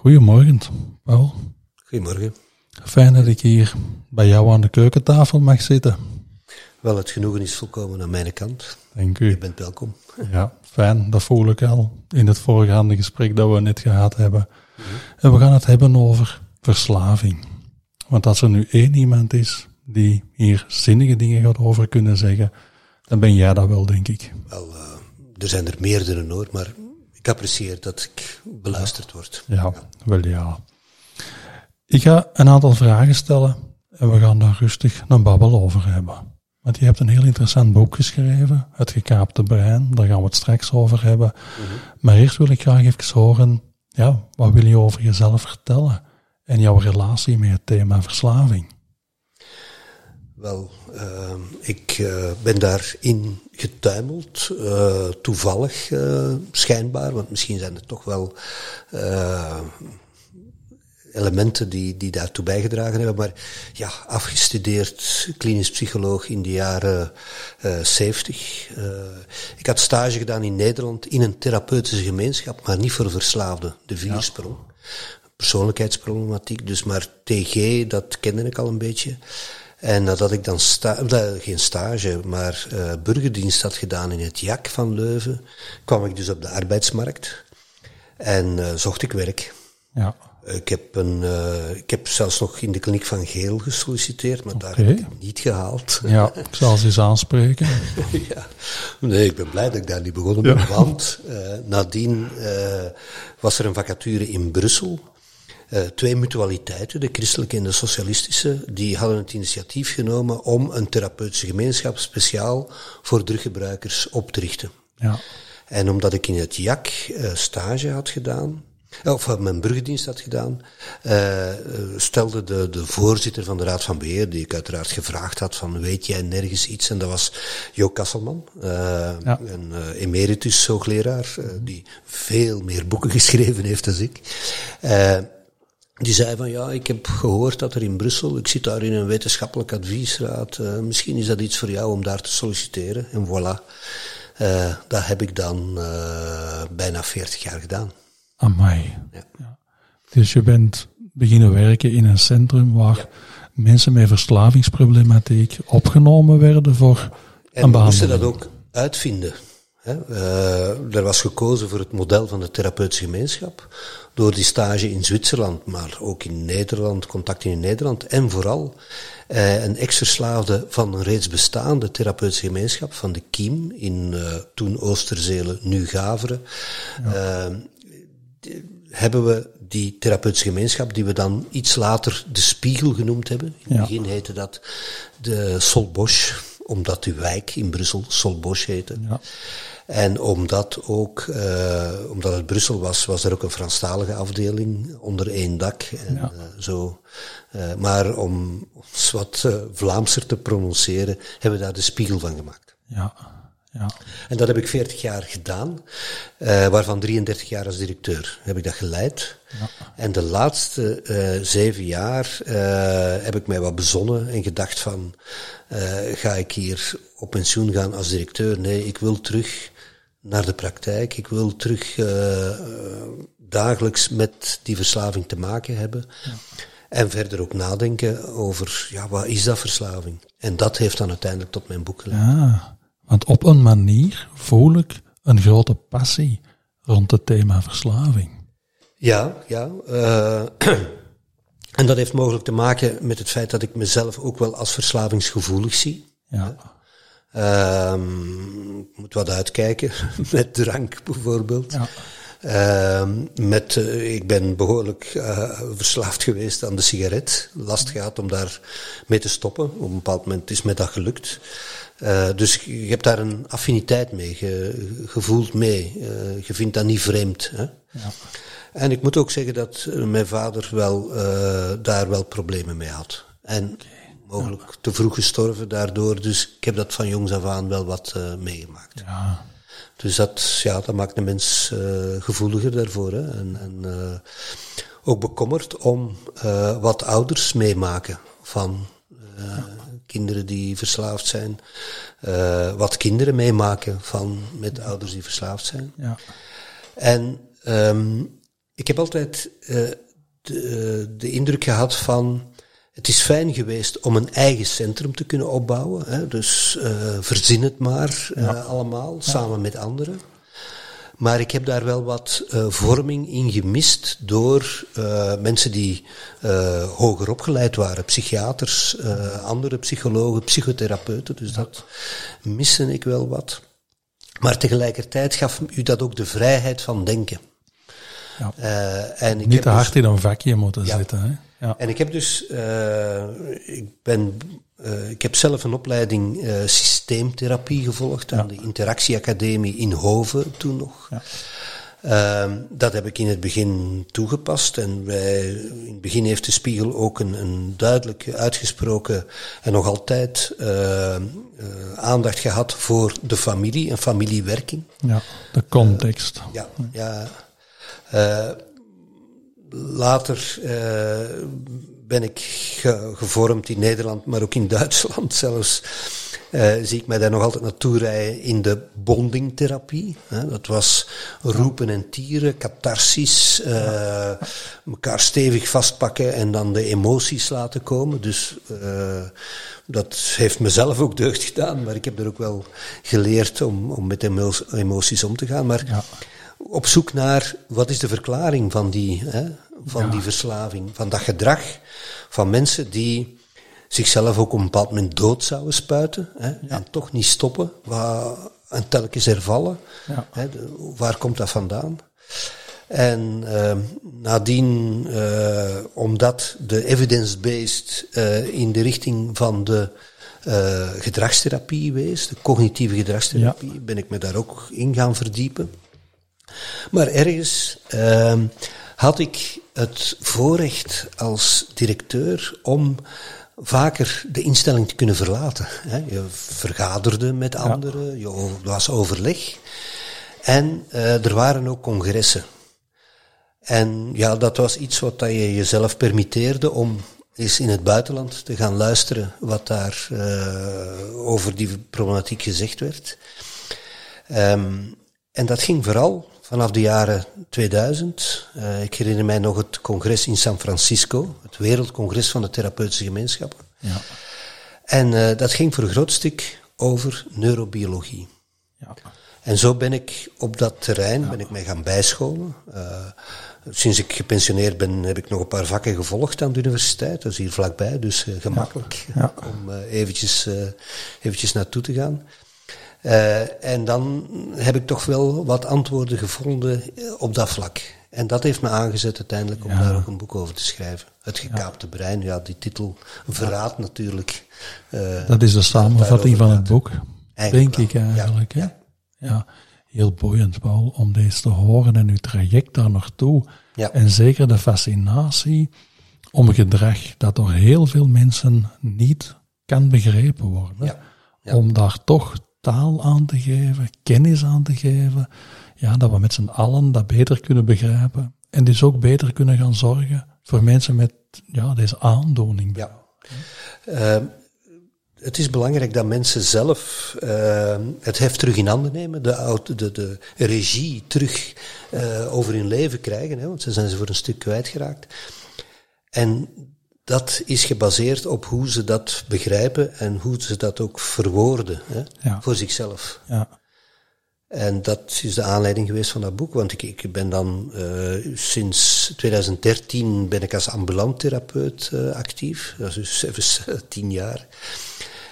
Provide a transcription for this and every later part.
Goedemorgen, Paul. Goedemorgen. Fijn dat ik hier bij jou aan de keukentafel mag zitten. Wel, het genoegen is volkomen aan mijn kant. Dank u. Je bent welkom. Ja, fijn. Dat voel ik al in het voorgaande gesprek dat we net gehad hebben. En we gaan het hebben over verslaving. Want als er nu één iemand is die hier zinnige dingen gaat over kunnen zeggen, dan ben jij dat wel, denk ik. Wel, uh, er zijn er meerdere hoor, maar ik apprecieer dat ik beluisterd word. Ja, ja, wel ja. Ik ga een aantal vragen stellen en we gaan daar rustig een babbel over hebben. Want je hebt een heel interessant boek geschreven, Het gekaapte brein, daar gaan we het straks over hebben. Mm -hmm. Maar eerst wil ik graag even horen, ja, wat wil je over jezelf vertellen en jouw relatie met het thema verslaving? Wel, uh, ik uh, ben daarin getuimeld, uh, toevallig schijnbaar, want misschien zijn er toch wel elementen die, die daartoe bijgedragen hebben. Maar ja, afgestudeerd klinisch psycholoog in de jaren uh, 70. Uh, ik had stage gedaan in Nederland in een therapeutische gemeenschap, maar niet voor verslaafden. De viersprong. Ja. Persoonlijkheidsproblematiek. Dus maar TG, dat kende ik al een beetje. En nadat ik dan sta geen stage, maar uh, burgerdienst had gedaan in het JAK van Leuven, kwam ik dus op de arbeidsmarkt en uh, zocht ik werk. Ja. Ik heb, een, uh, ik heb zelfs nog in de kliniek van Geel gesolliciteerd, maar okay. daar heb ik het niet gehaald. Ja, ik zal ze eens aanspreken. ja, nee, ik ben blij dat ik daar niet begonnen ben, ja. want uh, nadien uh, was er een vacature in Brussel. Twee mutualiteiten, de christelijke en de socialistische, die hadden het initiatief genomen om een therapeutische gemeenschap speciaal voor druggebruikers op te richten. Ja. En omdat ik in het JAK stage had gedaan, of mijn burgerdienst had gedaan, uh, stelde de, de voorzitter van de Raad van Beheer, die ik uiteraard gevraagd had van weet jij nergens iets? En dat was Jo Kasselman, uh, ja. een uh, emeritus hoogleraar, die veel meer boeken geschreven heeft dan ik. Die zei van ja, ik heb gehoord dat er in Brussel, ik zit daar in een wetenschappelijk adviesraad, misschien is dat iets voor jou om daar te solliciteren. En voilà, dat heb ik dan bijna 40 jaar gedaan. Amai. Ja. Ja. Dus je bent beginnen werken in een centrum waar ja. mensen met verslavingsproblematiek opgenomen werden voor en een behandeling. moesten dat ook uitvinden. Uh, er was gekozen voor het model van de therapeutische gemeenschap. Door die stage in Zwitserland, maar ook in Nederland, contacten in Nederland. En vooral uh, een ex-verslaafde van een reeds bestaande therapeutische gemeenschap, van de Kiem, in uh, toen Oosterzelen, nu Gaveren. Ja hebben we die therapeutische gemeenschap, die we dan iets later de Spiegel genoemd hebben. In het ja. begin heette dat de Solbosch, omdat die wijk in Brussel Solbosch heette. Ja. En omdat ook, uh, omdat het Brussel was, was er ook een Franstalige afdeling onder één dak. En ja. uh, zo. Uh, maar om ons wat Vlaamser te prononceren, hebben we daar de Spiegel van gemaakt. Ja. Ja. En dat heb ik 40 jaar gedaan, waarvan 33 jaar als directeur heb ik dat geleid. Ja. En de laatste zeven jaar heb ik mij wat bezonnen en gedacht van, ga ik hier op pensioen gaan als directeur? Nee, ik wil terug naar de praktijk. Ik wil terug dagelijks met die verslaving te maken hebben. Ja. En verder ook nadenken over, ja, wat is dat verslaving? En dat heeft dan uiteindelijk tot mijn boek geleid. Ja. Want op een manier voel ik een grote passie rond het thema verslaving. Ja, ja. Uh, en dat heeft mogelijk te maken met het feit dat ik mezelf ook wel als verslavingsgevoelig zie. Ja. Uh, moet wat uitkijken met drank bijvoorbeeld. Ja. Ehm, met, eh, ik ben behoorlijk uh, verslaafd geweest aan de sigaret. Last gehad om daar mee te stoppen. Op een bepaald moment is me dat gelukt. Uh, dus je hebt daar een affiniteit mee, ge, gevoeld mee. je vindt dat niet vreemd. Hè? Ja. En ik moet ook zeggen dat mijn vader wel, daar wel problemen mee had. En mogelijk te vroeg gestorven daardoor. Dus ik heb dat van jongs af aan wel wat meegemaakt. Ja. Dus dat, ja, dat maakt de mens uh, gevoeliger daarvoor. Hè. En, en uh, ook bekommerd om wat ouders meemaken van ja. kinderen die verslaafd zijn. wat kinderen meemaken van met ouders die verslaafd zijn. Ja. En um, ik heb altijd de, de indruk gehad van het is fijn geweest om een eigen centrum te kunnen opbouwen. Hè? Dus uh, verzin het maar uh, allemaal, samen met anderen. Maar ik heb daar wel wat uh, vorming in gemist door mensen die hoger opgeleid waren. Psychiaters, andere psychologen, psychotherapeuten. Dus dat miste ik wel wat. Maar tegelijkertijd gaf u dat ook de vrijheid van denken. Ja. en ik Niet te hard dus, in een vakje moeten ja, zitten. Hè? Ja. En ik heb dus, uh, ik ben, uh, ik heb zelf een opleiding uh, systeemtherapie gevolgd aan de Interactieacademie in Hoven toen nog. Ja. Uh, dat heb ik in het begin toegepast en wij, in het begin heeft de Spiegel ook een, een duidelijk uitgesproken en nog altijd aandacht gehad voor de familie en familiewerking. Ja, de context. ja, ja later uh, ben ik ge gevormd in Nederland, maar ook in Duitsland zelfs. Uh, zie ik mij daar nog altijd naartoe rijden in de bondingtherapie. Hè. Dat was roepen en tieren, catharsis, uh, elkaar stevig vastpakken en dan de emoties laten komen. Dus uh, dat heeft mezelf ook deugd gedaan, maar ik heb er ook wel geleerd om, om met emoties om te gaan. Maar ja op zoek naar wat is de verklaring van die, hè, van die verslaving, van dat gedrag van mensen die zichzelf ook op een bepaald moment dood zouden spuiten hè, en toch niet stoppen waar, en telkens hervallen. Ja. Hè, waar komt dat vandaan? En uh, nadien, uh, omdat de evidence-based uh, in de richting van de uh, gedragstherapie wees, de cognitieve gedragstherapie, ben ik me daar ook in gaan verdiepen. Maar ergens uh, had ik het voorrecht als directeur om vaker de instelling te kunnen verlaten. Je vergaderde met anderen, je was overleg. En uh, er waren ook congressen. En ja, dat was iets wat je jezelf permitteerde om eens in het buitenland te gaan luisteren wat daar uh, over die problematiek gezegd werd. Um, en dat ging vooral vanaf de jaren 2000. Uh, eh, ik herinner mij nog het congres in San Francisco, het Wereldcongres van de Therapeutische Gemeenschappen. Ja. En uh, dat ging voor een groot stuk over neurobiologie. Ja. En zo ben ik op dat terrein ben ik mij gaan bijscholen. Uh, sinds ik gepensioneerd ben, heb ik nog een paar vakken gevolgd aan de universiteit. Dat is hier vlakbij, dus gemakkelijk om eventjes, eventjes naartoe te gaan. Uh, en dan heb ik toch wel wat antwoorden gevonden eh, op dat vlak. En dat heeft me aangezet uiteindelijk om daar ook een boek over te schrijven. Het gekaapte brein, ja, die titel verraadt natuurlijk. Uh, dat is de samenvatting van het boek, denk ik eigenlijk. Ja. ja, heel boeiend, Paul, om deze te horen en uw traject daar naartoe. Ja. En zeker de fascinatie om gedrag dat door heel veel mensen niet kan begrepen worden. Om daar toch taal aan te geven, kennis aan te geven. Ja, dat we met z'n allen dat beter kunnen begrijpen. En dus ook beter kunnen gaan zorgen voor mensen met ja, deze aandoening. Ja. Uh, het is belangrijk dat mensen zelf uh, het heft terug in handen nemen, de, de, de regie terug uh, over hun leven krijgen, hè, want ze zijn ze voor een stuk kwijtgeraakt. En dat is gebaseerd op hoe ze dat begrijpen en hoe ze dat ook verwoorden hè, voor zichzelf. Ja. En dat is de aanleiding geweest van dat boek, want ik, ik ben dan uh, sinds 2013 ben ik als ambulant therapeut uh, actief, dat is dus even uh, tien jaar.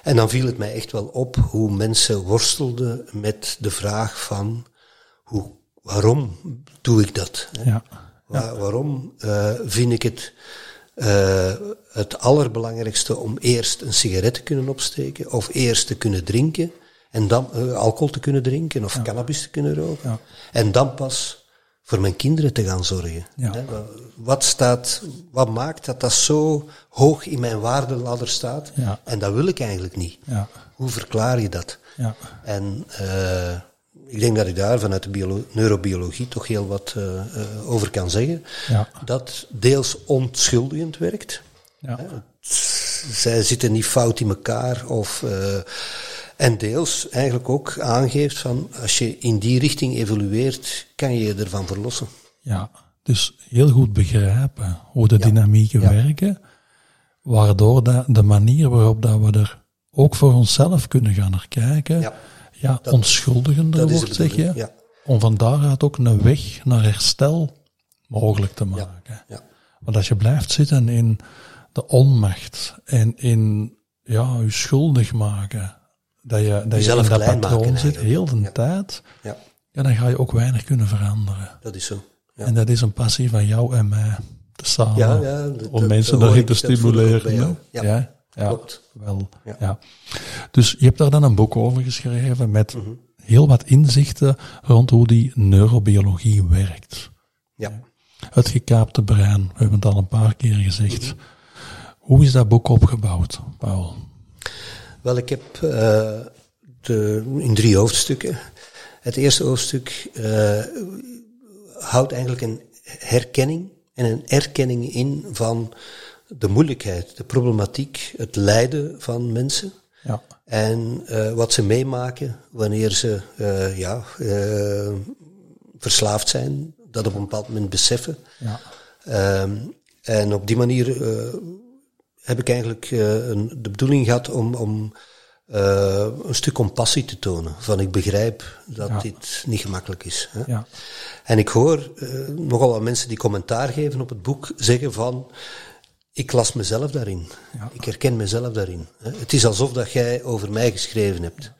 En dan viel het mij echt wel op hoe mensen worstelden met de vraag van hoe waarom doe ik dat? hè? Ja. Wa- waarom eh, vind ik het eh, het allerbelangrijkste om eerst een sigaret te kunnen opsteken of eerst te kunnen drinken en dan eh, alcohol te kunnen drinken of cannabis te kunnen roken Ja. en dan pas voor mijn kinderen te gaan zorgen. Ja. Hè, wa- Wat, staat, wat maakt dat dat zo hoog in mijn waardeladder staat en dat wil ik eigenlijk niet. Ja. Hoe verklaar je dat? Ja. En eh, ik denk dat ik daar vanuit de biolo- neurobiologie toch heel wat eh, eh, over kan zeggen. Ja. Dat deels ontschuldigend werkt. Ja. Zij zitten niet fout in elkaar. Of, eh, en deels eigenlijk ook aangeeft van als je in die richting evolueert, kan je je ervan verlossen. Ja, dus heel goed begrijpen hoe de dynamieken werken, waardoor dat de manier waarop dat we er ook voor onszelf kunnen gaan naar kijken, Ja. onschuldigender dat de wordt, zeg je, ja. om van daaruit ook een weg naar herstel mogelijk te maken. Ja. Want als je blijft zitten in de onmacht en in ja, je schuldig maken, dat je, dat je in dat patroon zit heel de tijd, Ja, ja, dan ga je ook weinig kunnen veranderen. dat is zo. En dat is een passie van jou en mij te samen. Ja, ja, dat- om mensen daarin te stimuleren. Ja, Ja, klopt. wel. Ja. Ja. Dus je hebt daar dan een boek over geschreven met Mhm. heel wat inzichten rond hoe die neurobiologie werkt. Ja. Het gekaapte brein, we hebben het al een paar keer gezegd. Mhm. Hoe is dat boek opgebouwd, Paul? Wel, ik heb eh, de, in drie hoofdstukken. Het eerste hoofdstuk eh, houdt eigenlijk een herkenning en een erkenning in van de moeilijkheid, de problematiek, het lijden van mensen. Ja, En eh, wat ze meemaken wanneer ze eh, ja, eh, verslaafd zijn, dat op een bepaald moment beseffen. ja, Ehm, en op die manier heb ik eigenlijk een, de bedoeling gehad om, om een stuk compassie te tonen. Van ik begrijp dat Ja. dit niet gemakkelijk is. Hè? ja, En ik hoor nogal wat mensen die commentaar geven op het boek zeggen van... Ik las mezelf daarin. Ja. Ik herken mezelf daarin. Het is alsof dat jij over mij geschreven hebt.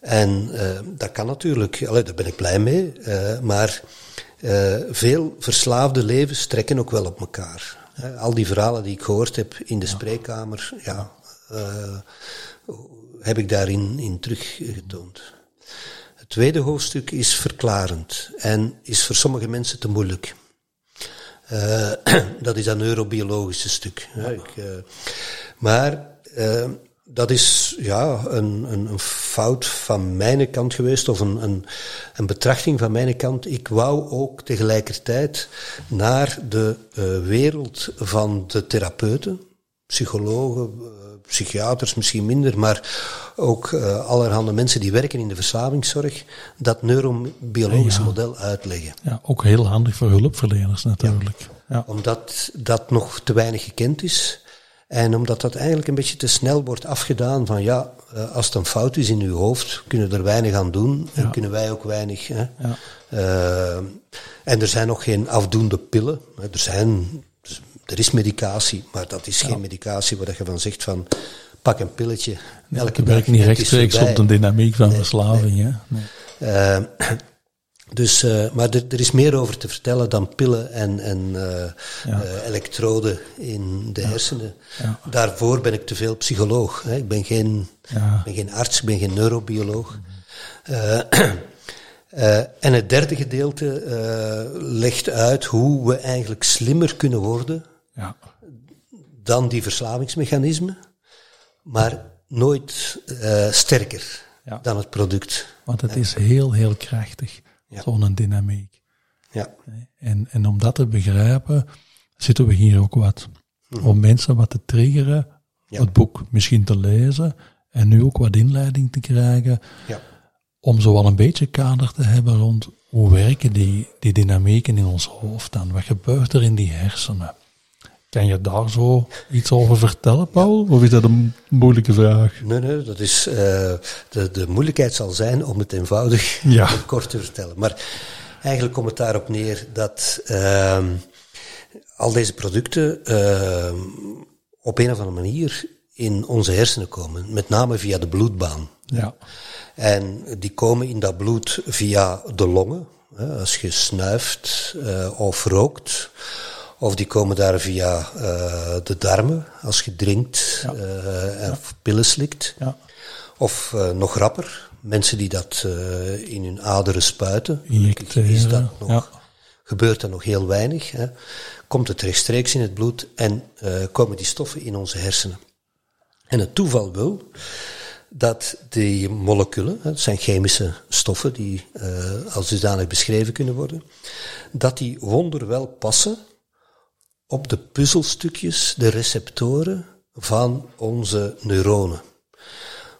En eh, dat kan natuurlijk, allee, daar ben ik blij mee. eh, maar eh, veel verslaafde levens strekken ook wel op elkaar. Al die verhalen die ik gehoord heb in de spreekkamer, ja, heb ik daarin in teruggetoond. Het tweede hoofdstuk is verklarend en is voor sommige mensen te moeilijk. Eh, dat is dat neurobiologische stuk. Ik, eh, maar eh, dat is ja, een, een, een fout van mijn kant geweest, of een, een, een betrachting van mijn kant. Ik wou ook tegelijkertijd naar de wereld van de therapeuten, psychologen, psychiaters misschien minder, maar ook eh, allerhande mensen die werken in de verslavingszorg, dat neurobiologische Ja. model uitleggen ja, ook heel handig voor hulpverleners natuurlijk. Ja, omdat dat nog te weinig gekend is. En omdat dat eigenlijk een beetje te snel wordt afgedaan van ja, eh, als het een fout is in uw hoofd, kunnen we er weinig aan doen en kunnen wij ook weinig. Hè. Ja. Eh, en er zijn nog geen afdoende pillen. Er, zijn, er is medicatie, maar dat is geen medicatie waar je van zegt van pak een pilletje. elke ik dag werk niet rechtstreeks op de dynamiek van verslaving. Hè? Nee. Eh, dus, eh, maar er, er is meer over te vertellen dan pillen en, en eh, Ja. elektroden in de hersenen. Daarvoor ben ik te veel psycholoog. Hè. Ik ben geen, ben geen arts, ik ben geen neurobioloog. En het derde gedeelte legt uit hoe we eigenlijk slimmer kunnen worden Ja. dan die verslavingsmechanismen, maar nooit eh, sterker Ja. dan het product. Want het is heel, heel krachtig, Ja. zo'n dynamiek. Ja. En, en om dat te begrijpen, zitten we hier ook wat. Om mensen wat te triggeren, Ja. het boek misschien te lezen en nu ook wat inleiding te krijgen, Ja. om zo wel een beetje kader te hebben rond hoe werken die, die dynamieken in ons hoofd dan? Wat gebeurt er in die hersenen? Kan je daar zo iets over vertellen, Paul? Of is dat een moeilijke vraag? Nee, nee, dat is, eh, de, de moeilijkheid zal zijn om het eenvoudig Ja. en kort te vertellen. Maar eigenlijk komt het daarop neer dat ehm, al deze producten ehm, op een of andere manier in onze hersenen komen. Met name via de bloedbaan. Ja. En die komen in dat bloed via de longen. Als je snuift uh, of rookt. Of die komen daar via uh, de darmen, als je drinkt ja. uh, of pillen slikt. Ja. Of nog rapper, mensen die dat in hun aderen spuiten. Is dat nog, Gebeurt dat nog heel weinig. Hè. Komt het rechtstreeks in het bloed en komen die stoffen in onze hersenen. En het toeval wil dat die moleculen, het zijn chemische stoffen die als dusdanig beschreven kunnen worden, dat die wonderwel passen op de puzzelstukjes, de receptoren van onze neuronen.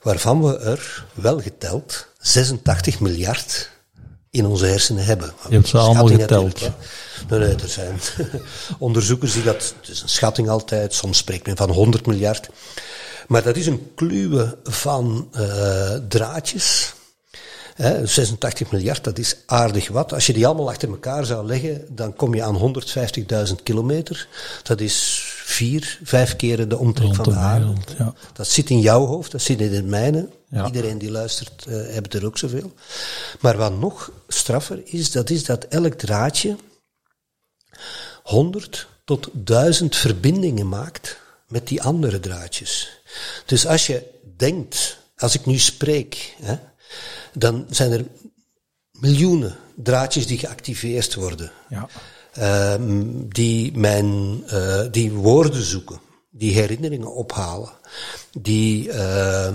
Waarvan we er wel geteld 86 miljard in onze hersenen hebben. Je hebt ze allemaal geteld. Nee, nee, er zijn onderzoekers die dat, het is een schatting altijd, soms spreekt men van 100 miljard. Maar dat is een kluwe van uh, draadjes. Hè, 86 miljard, dat is aardig wat. Als je die allemaal achter elkaar zou leggen, dan kom je aan 150.000 kilometer. Dat is vier, vijf keren de omtrek van de aarde. ja. Dat zit in jouw hoofd, dat zit in het mijne. Iedereen die luistert, uh, heeft er ook zoveel. Maar wat nog straffer is, dat is dat elk draadje 100 tot 1000 verbindingen maakt met die andere draadjes. Dus als je denkt, als ik nu spreek, hè, dan zijn er miljoenen draadjes die geactiveerd worden. Ja. Uh, die, mijn, uh, die woorden zoeken, die herinneringen ophalen, die uh,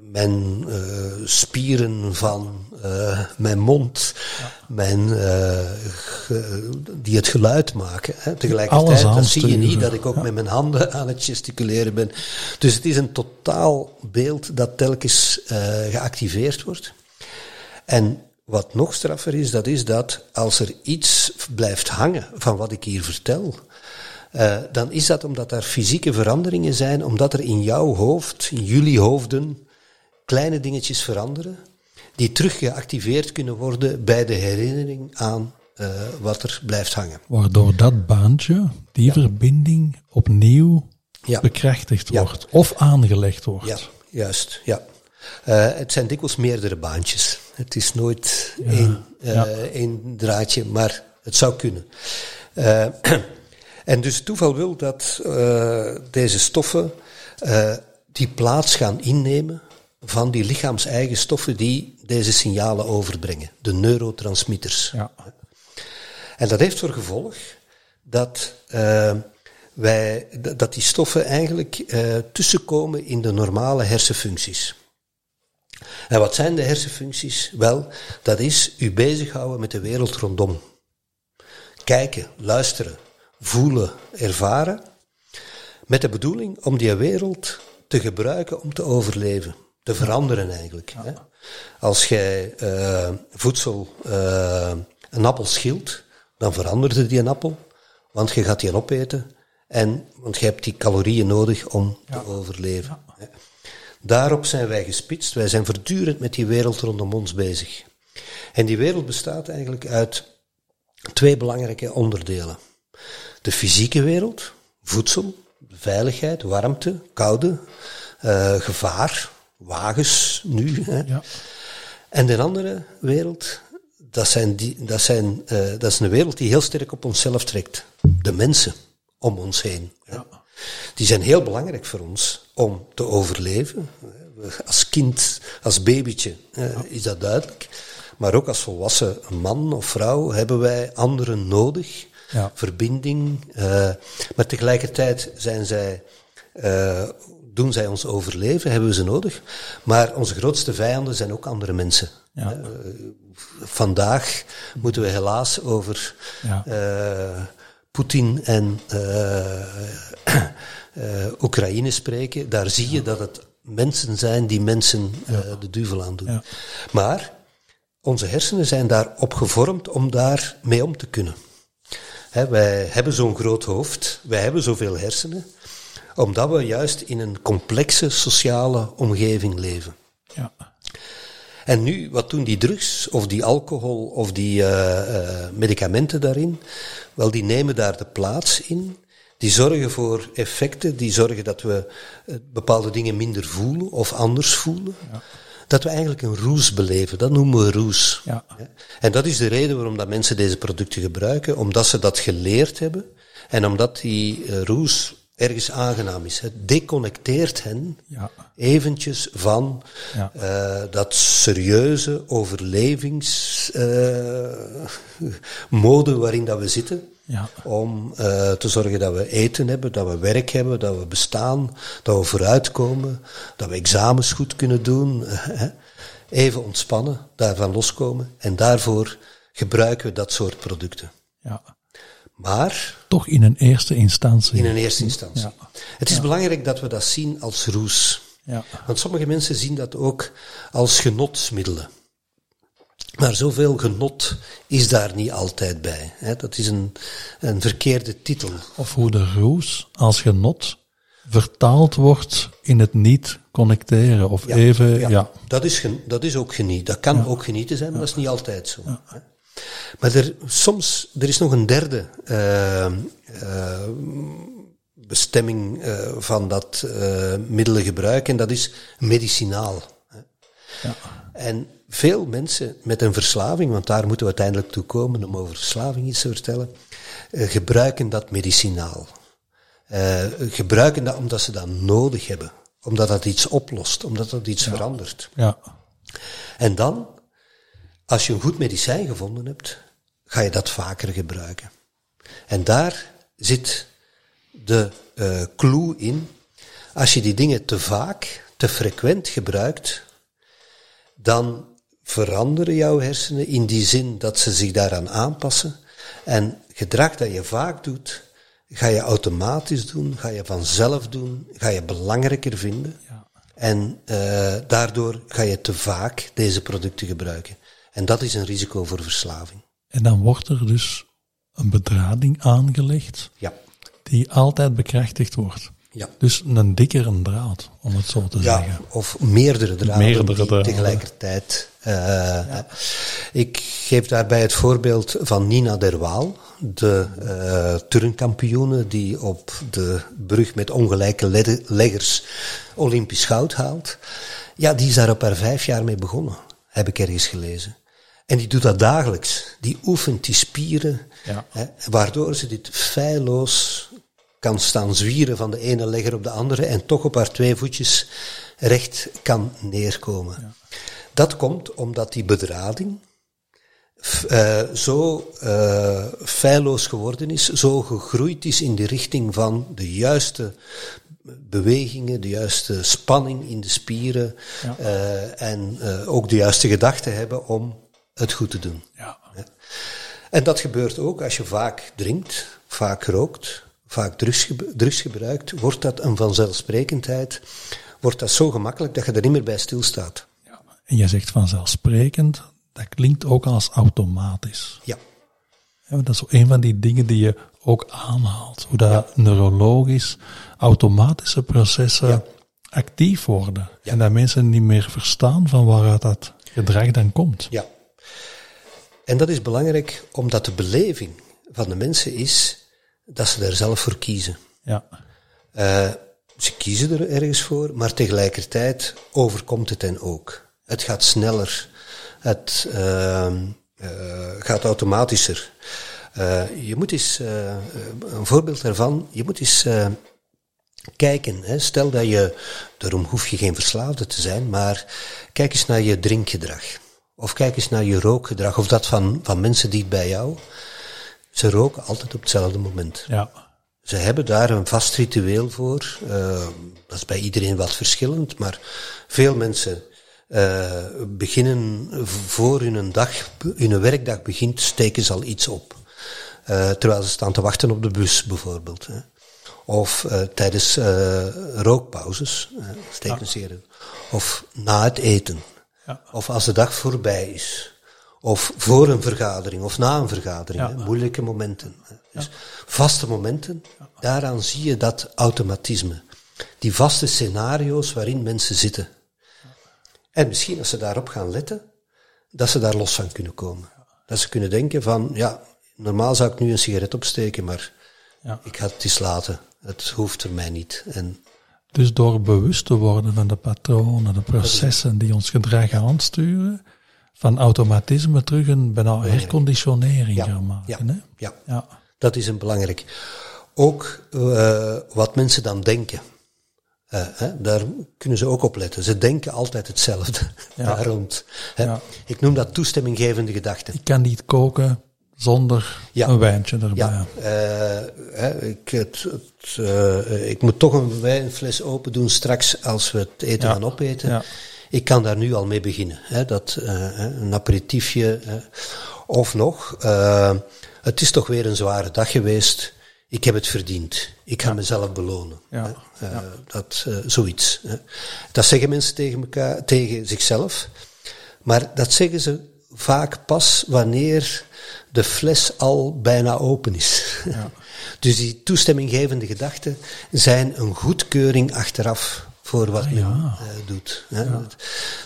mijn uh, spieren van uh, mijn mond, ja. mijn, uh, ge, die het geluid maken. Hè. Tegelijkertijd dan zie je niet dat ik ook ja. met mijn handen aan het gesticuleren ben. Dus het is een totaal beeld dat telkens geactiveerd wordt. En wat nog straffer is, dat is dat als er iets blijft hangen van wat ik hier vertel, uh, dan is dat omdat er fysieke veranderingen zijn, omdat er in jouw hoofd, in jullie hoofden, kleine dingetjes veranderen, die terug geactiveerd kunnen worden bij de herinnering aan uh, wat er blijft hangen. Waardoor dat baantje, die ja. verbinding, opnieuw ja. bekrachtigd wordt of aangelegd wordt. Ja, juist, ja. Uh, het zijn dikwijls meerdere baantjes. Het is nooit één, uh, één draadje, maar het zou kunnen. en dus het toeval wil dat deze stoffen die plaats gaan innemen van die lichaams-eigen stoffen die deze signalen overbrengen, de neurotransmitters. Ja. En dat heeft voor gevolg dat, uh, wij, dat die stoffen eigenlijk uh, tussenkomen in de normale hersenfuncties. En wat zijn de hersenfuncties? Wel, dat is u bezighouden met de wereld rondom. Kijken, luisteren, voelen, ervaren. Met de bedoeling om die wereld te gebruiken om te overleven te veranderen eigenlijk. Hè? Als jij uh, voedsel, uh, een appel schilt, dan verandert die een appel, want je gaat die opeten en want je hebt die calorieën nodig om ja. te overleven. Ja. Daarop zijn wij gespitst. Wij zijn voortdurend met die wereld rondom ons bezig. En die wereld bestaat eigenlijk uit twee belangrijke onderdelen. De fysieke wereld, voedsel, veiligheid, warmte, koude, uh, gevaar, wagens nu. Hè. Ja. En de andere wereld, dat, zijn die, dat, zijn, uh, dat is een wereld die heel sterk op onszelf trekt. De mensen om ons heen. Ja. Die zijn heel belangrijk voor ons om te overleven. Als kind, als babytje uh, ja. is dat duidelijk. Maar ook als volwassen man of vrouw hebben wij anderen nodig. Ja. Verbinding. Uh, maar tegelijkertijd zijn zij uh, doen zij ons overleven, hebben we ze nodig. Maar onze grootste vijanden zijn ook andere mensen. Ja. Uh, vandaag moeten we helaas over ja. uh, Poetin en uh, Oekraïne spreken. Daar zie je dat het mensen zijn die mensen de duivel aandoen. Ja. Maar onze hersenen zijn daarop gevormd om daar mee om te kunnen. He, wij hebben zo'n groot hoofd, wij hebben zoveel hersenen omdat we juist in een complexe sociale omgeving leven. Ja. En nu, wat doen die drugs of die alcohol of die uh, uh, medicamenten daarin? Wel, die nemen daar de plaats in. Die zorgen voor effecten, die zorgen dat we uh, bepaalde dingen minder voelen of anders voelen. Ja. dat we eigenlijk een roes beleven. Dat noemen we roes. Ja. En dat is de reden waarom dat mensen deze producten gebruiken, omdat ze dat geleerd hebben en omdat die roes ergens aangenaam is. Het deconnecteert hen Ja. eventjes van Ja. eh, dat serieuze overlevingsmode waarin dat we zitten. Ja. Om eh, te zorgen dat we eten hebben, dat we werk hebben, dat we bestaan, dat we vooruitkomen, dat we examens goed kunnen doen. eh. Even ontspannen, daarvan loskomen. En daarvoor gebruiken we dat soort producten. ja. Maar Toch in een eerste instantie. in een eerste instantie. Ja. Het is belangrijk dat we dat zien als roes. Ja. Want sommige mensen zien dat ook als genotsmiddelen. Maar zoveel genot is daar niet altijd bij. Hè. Dat is een, een verkeerde titel. Of hoe de roes als genot vertaald wordt in het niet connecteren. Of even, ja. Dat, is dat is ook geniet. Dat kan ook genieten zijn, maar dat is niet altijd zo. Maar er, soms, er is nog een derde eh, eh, bestemming eh, van dat middelengebruik en dat is medicinaal. Ja. En veel mensen met een verslaving, want daar moeten we uiteindelijk toe komen om over verslaving iets te vertellen, gebruiken dat medicinaal. Gebruiken dat omdat ze dat nodig hebben. Omdat dat iets oplost, omdat dat iets verandert. Ja. En dan, als je een goed medicijn gevonden hebt, ga je dat vaker gebruiken. En daar zit de eh clue in. Als je die dingen te vaak, te frequent gebruikt, dan veranderen jouw hersenen in die zin dat ze zich daaraan aanpassen. En gedrag dat je vaak doet, ga je automatisch doen, ga je vanzelf doen, ga je belangrijker vinden. Ja. En eh, daardoor ga je te vaak deze producten gebruiken. En dat is een risico voor verslaving. En dan wordt er dus een bedrading aangelegd Ja. die altijd bekrachtigd wordt. Ja. Dus een dikkere draad, om het zo te Ja, zeggen. of meerdere draden Meerdere die draden. tegelijkertijd. eh, Ik geef daarbij het voorbeeld van Nina Derwaal, de eh turnkampioene die op de brug met ongelijke leggers Olympisch goud haalt. Ja, die is daar op haar vijf jaar mee begonnen, heb ik ergens gelezen. En die doet dat dagelijks. Die oefent die spieren, Ja. hè, waardoor ze dit feilloos kan staan zwieren van de ene legger op de andere en toch op haar twee voetjes recht kan neerkomen. Dat komt omdat die bedrading eh, zo eh feilloos geworden is, zo gegroeid is in de richting van de juiste bewegingen, de juiste spanning in de spieren Ja. eh, en ook de juiste gedachten hebben om het goed te doen. Ja. En dat gebeurt ook als je vaak drinkt, vaak rookt, vaak drugs, drugs gebruikt, wordt dat een vanzelfsprekendheid, wordt dat zo gemakkelijk dat je er niet meer bij stilstaat. ja. En je zegt vanzelfsprekend, dat klinkt ook als automatisch. Ja, Ja, dat is een van die dingen die je ook aanhaalt. Hoe dat neurologisch automatische processen Ja. actief worden. En dat mensen niet meer verstaan van waaruit dat gedrag dan komt. ja. En dat is belangrijk omdat de beleving van de mensen is dat ze daar zelf voor kiezen. Ja, Eh, ze kiezen er ergens voor, maar tegelijkertijd overkomt het hen ook. Het gaat sneller, het ehm, eh, gaat automatischer. Eh, je moet eens, een voorbeeld daarvan, je moet eens kijken. Hè. Stel dat je, daarom hoef je geen verslaafde te zijn, maar kijk eens naar je drinkgedrag. Of kijk eens naar je rookgedrag, of dat van, van mensen die bij jou. Ze roken altijd op hetzelfde moment. ja, Ze hebben daar een vast ritueel voor. Eh, dat is bij iedereen wat verschillend, maar veel mensen eh, beginnen voor hun, dag, hun werkdag begint, steken ze al iets op. Eh, terwijl ze staan te wachten op de bus bijvoorbeeld. Hè. Of eh, tijdens rookpauzes steken ze. Of na het eten. Ja. Of als de dag voorbij is. Of voor een vergadering of na een vergadering. Ja. Hè, moeilijke momenten. Dus vaste momenten, daaraan zie je dat automatisme. Die vaste scenario's waarin mensen zitten. En misschien als ze daarop gaan letten, dat ze daar los van kunnen komen. Dat ze kunnen denken van, ja, normaal zou ik nu een sigaret opsteken, maar Ja. ik ga het eens laten. Het hoeft er mij niet. En Dus door bewust te worden van de patronen, de processen die ons gedrag aansturen, van automatisme terug een bijna herconditionering Ja, gaan maken. ja, Hè? ja. Ja. Dat is een belangrijk. Ook eh, wat mensen dan denken. Eh, hè, daar kunnen ze ook op letten. Ze denken altijd hetzelfde Ja. daar rond. Hè. Ik noem dat toestemminggevende gedachten. Ik kan niet koken zonder Ja. een wijntje erbij. Ja, eh, hè, ik, het, het, eh, ik moet toch een wijnfles open doen straks als we het eten Ja. gaan opeten. Ja. Ik kan daar nu al mee beginnen. Hè, dat, eh, een aperitiefje. Of nog, het is toch weer een zware dag geweest. Ik heb het verdiend. Ik ga mezelf belonen. Dat, zoiets. Hè. Dat zeggen mensen tegen, elkaar, tegen zichzelf. Maar dat zeggen ze vaak pas wanneer de fles al bijna open is. dus die toestemminggevende gedachten zijn een goedkeuring achteraf voor wat men ja. eh, doet. Hè.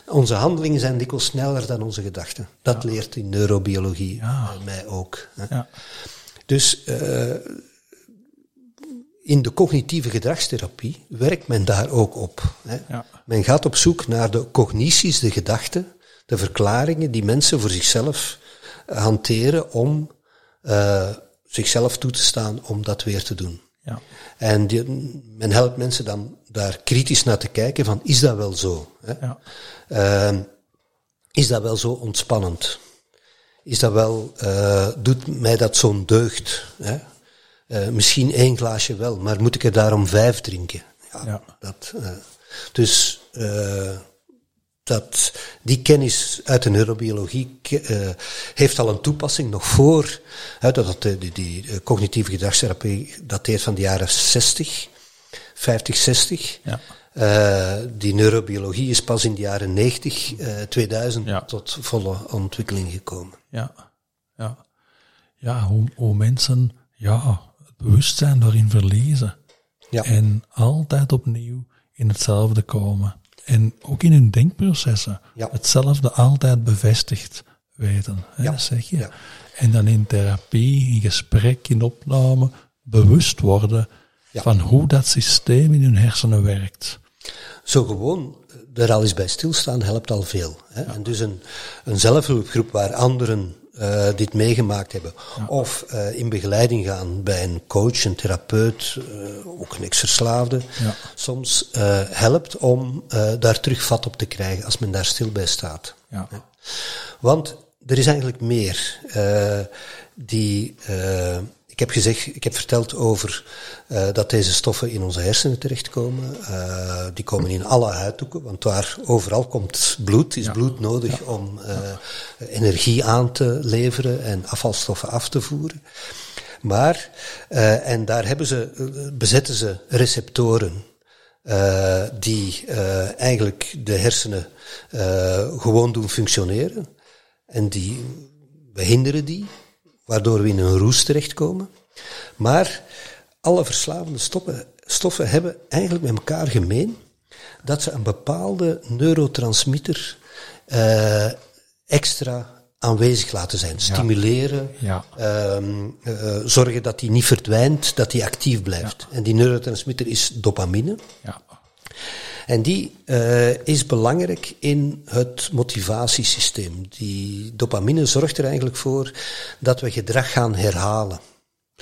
Onze handelingen zijn dikwijls sneller dan onze gedachten. Dat leert in neurobiologie Ja. eh, mij ook. Hè. Ja. Dus eh, in de cognitieve gedragstherapie werkt men daar ook op. Hè. Ja. Men gaat op zoek naar de cognities, de gedachten, de verklaringen die mensen voor zichzelf hanteren om eh, zichzelf toe te staan om dat weer te doen. Ja. En die, men helpt mensen dan daar kritisch naar te kijken van, is dat wel zo? Hè? Ja. Ehm, is dat wel zo ontspannend? Is dat wel, eh, doet mij dat zo'n deugd? Hè? Eh, misschien één glaasje wel, maar moet ik er daarom vijf drinken? Ja, Ja. Dat, dus dat, die kennis uit de neurobiologie eh, heeft al een toepassing nog voor, hè, dat, dat, die, die, die eh, cognitieve gedragstherapie dateert van de jaren 60, 50, 60. Ja. Eh, die neurobiologie is pas in de jaren 90, eh, 2000 Ja. tot volle ontwikkeling gekomen. Ja, ja. Ja, hoe, hoe mensen ja, het bewustzijn daarin verliezen. Ja. En altijd opnieuw in hetzelfde komen. En ook in hun denkprocessen Ja. hetzelfde altijd bevestigd weten. Hè, Ja. Zeg je. Ja. En dan in therapie, in gesprek, in opname, bewust worden van hoe dat systeem in hun hersenen werkt. Zo gewoon er al eens bij stilstaan helpt al veel. Hè? En dus een, een zelfhulpgroep waar anderen eh, dit meegemaakt hebben, of eh, in begeleiding gaan bij een coach, een therapeut, eh, ook een ex-verslaafde, Ja. soms helpt om daar terug vat op te krijgen als men daar stil bij staat. Ja. Want er is eigenlijk meer. die, ik heb gezegd, ik heb verteld over eh, dat deze stoffen in onze hersenen terechtkomen. Eh, die komen in alle huidhoeken, want waar overal komt bloed, is bloed nodig om eh, energie aan te leveren en afvalstoffen af te voeren. Maar, en daar hebben ze, bezetten ze receptoren die eigenlijk de hersenen gewoon doen functioneren. En die behinderen die, waardoor we in een roes terechtkomen. Maar alle verslavende stoffen, stoffen hebben eigenlijk met elkaar gemeen dat ze een bepaalde neurotransmitter eh, extra aanwezig laten zijn. Stimuleren, Ja. ehm, eh, zorgen dat die niet verdwijnt, dat die actief blijft. En die neurotransmitter is dopamine. Ja. En die eh, is belangrijk in het motivatiesysteem. Die dopamine zorgt er eigenlijk voor dat we gedrag gaan herhalen.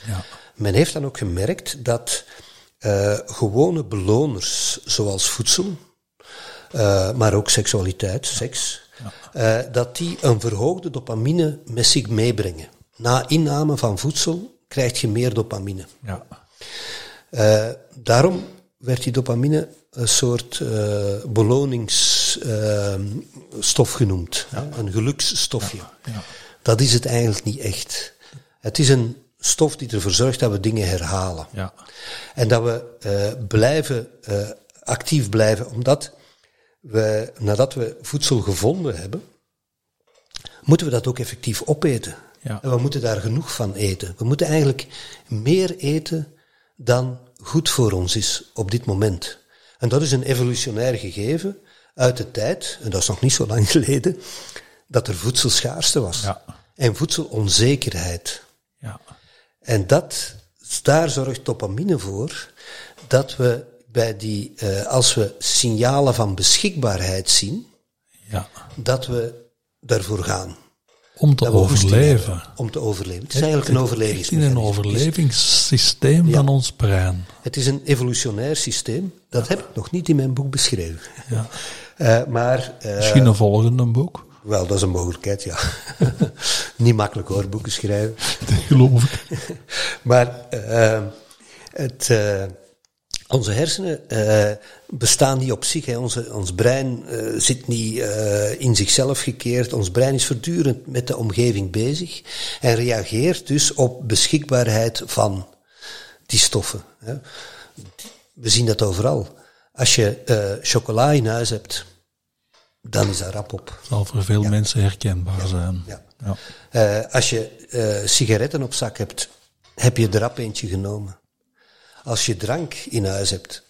Ja. Men heeft dan ook gemerkt dat eh, gewone beloners, zoals voedsel, eh, maar ook seksualiteit, seks, dat die een verhoogde dopamine met zich meebrengen. Na inname van voedsel krijg je meer dopamine. Ja. Daarom werd die dopamine een soort eh beloningsstof genoemd. hè, Een geluksstofje. Ja. Dat is het eigenlijk niet echt. Het is een stof die ervoor zorgt dat we dingen herhalen. Ja. En dat we eh, blijven, eh, actief blijven, omdat we, nadat we voedsel gevonden hebben, moeten we dat ook effectief opeten. Ja. En we moeten daar genoeg van eten. We moeten eigenlijk meer eten dan goed voor ons is op dit moment. En dat is een evolutionair gegeven uit de tijd, en dat is nog niet zo lang geleden, dat er voedselschaarste was. Ja. En voedselonzekerheid. Ja. En dat, daar zorgt dopamine voor dat we bij die, eh, als we signalen van beschikbaarheid zien, Ja. dat we daarvoor gaan. Om te overleven. hebben Om te overleven. Het is eigenlijk een Echt in een overlevingssysteem van ons brein. Het is een evolutionair systeem. Dat heb ik nog niet in mijn boek beschreven. Ja. Eh, maar, eh, Misschien een volgende boek. wel, dat is een mogelijkheid, ja. niet makkelijk hoor, boeken schrijven. Dat geloof ik. Maar eh, het, eh, onze hersenen eh, bestaan niet op zich. Hè. Onze, ons brein eh, zit niet eh, in zichzelf gekeerd. Ons brein is voortdurend met de omgeving bezig en reageert dus op beschikbaarheid van die stoffen. Hè. We zien dat overal. Als je chocola in huis hebt, dan is dat rap op. Zal voor veel mensen herkenbaar zijn. Ja. Als je sigaretten op zak hebt, heb je er rap eentje genomen. Als je drank in huis hebt,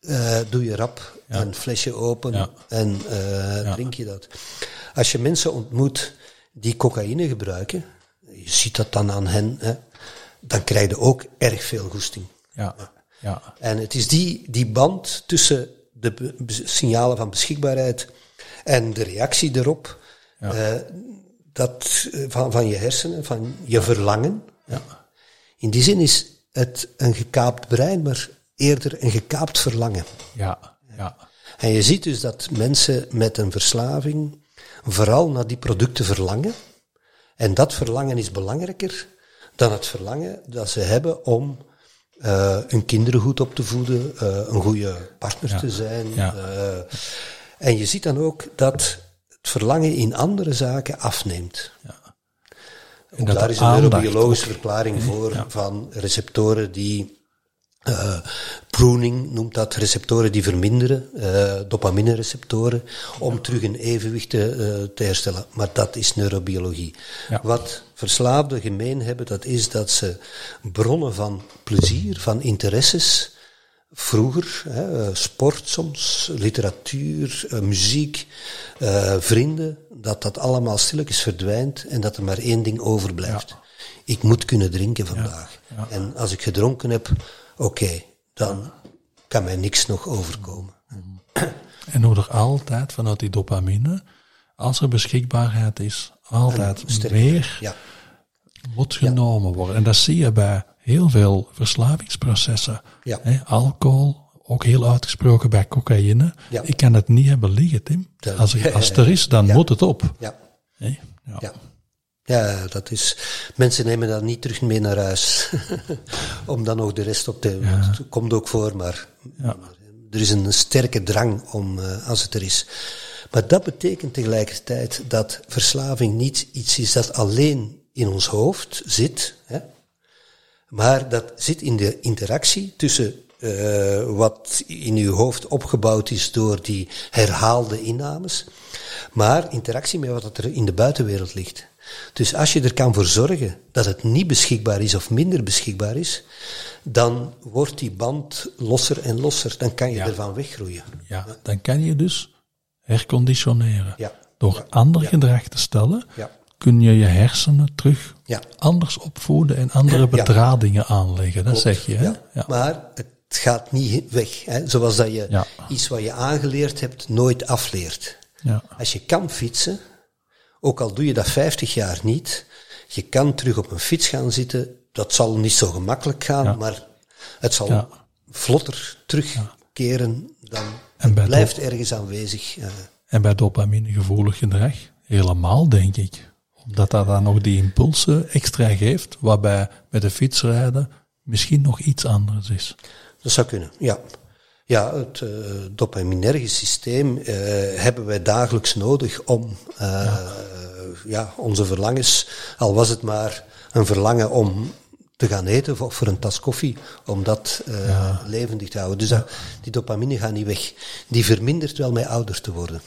eh, doe je rap een flesje open Ja. en eh, drink je dat. Als je mensen ontmoet die cocaïne gebruiken, je ziet dat dan aan hen, hè, dan krijg je ook erg veel goesting. Ja. Ja. En het is die, die band tussen de signalen van beschikbaarheid en de reactie erop, eh, dat, van, van je hersenen, van je verlangen. Ja. In die zin is het een gekaapt brein, maar eerder een gekaapt verlangen. Ja. Ja. En je ziet dus dat mensen met een verslaving vooral naar die producten verlangen. En dat verlangen is belangrijker dan het verlangen dat ze hebben om eh, hun kinderen goed op te voeden, eh, een goede partner te zijn. Ja. eh. en je ziet dan ook dat het verlangen in andere zaken afneemt. Ook dat daar is een neurobiologische verklaring voor van receptoren die eh pruning noemt dat, receptoren die verminderen, eh dopamine-receptoren, om terug een evenwicht te, eh, te herstellen. Maar dat is neurobiologie. Ja. Wat verslaafden gemeen hebben, dat is dat ze bronnen van plezier, van interesses, vroeger, hè, eh, sport soms, literatuur, eh, muziek, eh, vrienden, dat dat allemaal stilletjes verdwijnt en dat er maar één ding overblijft. Ik moet kunnen drinken vandaag. En als ik gedronken heb, oké, dan kan mij niks nog overkomen. En er altijd vanuit die dopamine, als er beschikbaarheid is, altijd meer Ja, moet genomen worden. En dat zie je bij heel veel verslavingsprocessen. Ja. Hè, alcohol, ook heel uitgesproken bij cocaïne. Ja. Ik kan het niet hebben liggen, Tim. Als, ik, als het er is, dan Ja. moet het op. ja? Ja. ja. Dat is. Mensen nemen dat niet terug mee naar huis. om dan nog de rest op te. Het komt ook voor, maar er is een sterke drang om, eh, als het er is. Maar dat betekent tegelijkertijd dat verslaving niet iets is dat alleen in ons hoofd zit, hè? Maar dat zit in de interactie tussen eh, wat in uw hoofd opgebouwd is door die herhaalde innames, maar interactie met wat er in de buitenwereld ligt. Dus als je er kan voor zorgen dat het niet beschikbaar is of minder beschikbaar is, dan wordt die band losser en losser. Dan kan je Ja. ervan weggroeien. Ja, dan kan je dus herconditioneren. Ja. Door ander gedrag te stellen, Ja. Kun je je hersenen terug Ja. anders opvoeden en andere bedradingen aanleggen. Dat zeg je, hè? Ja. Maar het gaat niet weg. Hè? Zoals dat je iets wat je aangeleerd hebt nooit afleert. Ja. Als je kan fietsen, ook al doe je dat 50 jaar niet, je kan terug op een fiets gaan zitten. Dat zal niet zo gemakkelijk gaan, maar het zal vlotter terugkeren dan En het blijft ergens aanwezig. eh. En bij dopaminegevoelig gedrag helemaal, denk ik. Omdat dat dan nog die impulsen extra geeft, waarbij met de fietsrijden misschien nog iets anders is. Dat zou kunnen, ja. Ja, het uh, dopaminerge systeem uh, hebben wij dagelijks nodig om uh, ja. ja. onze verlangens, al was het maar een verlangen om te gaan eten of voor een tas koffie, om dat ja. levendig te houden. Dus dat, die dopamine gaat niet weg. Die vermindert wel met ouder te worden.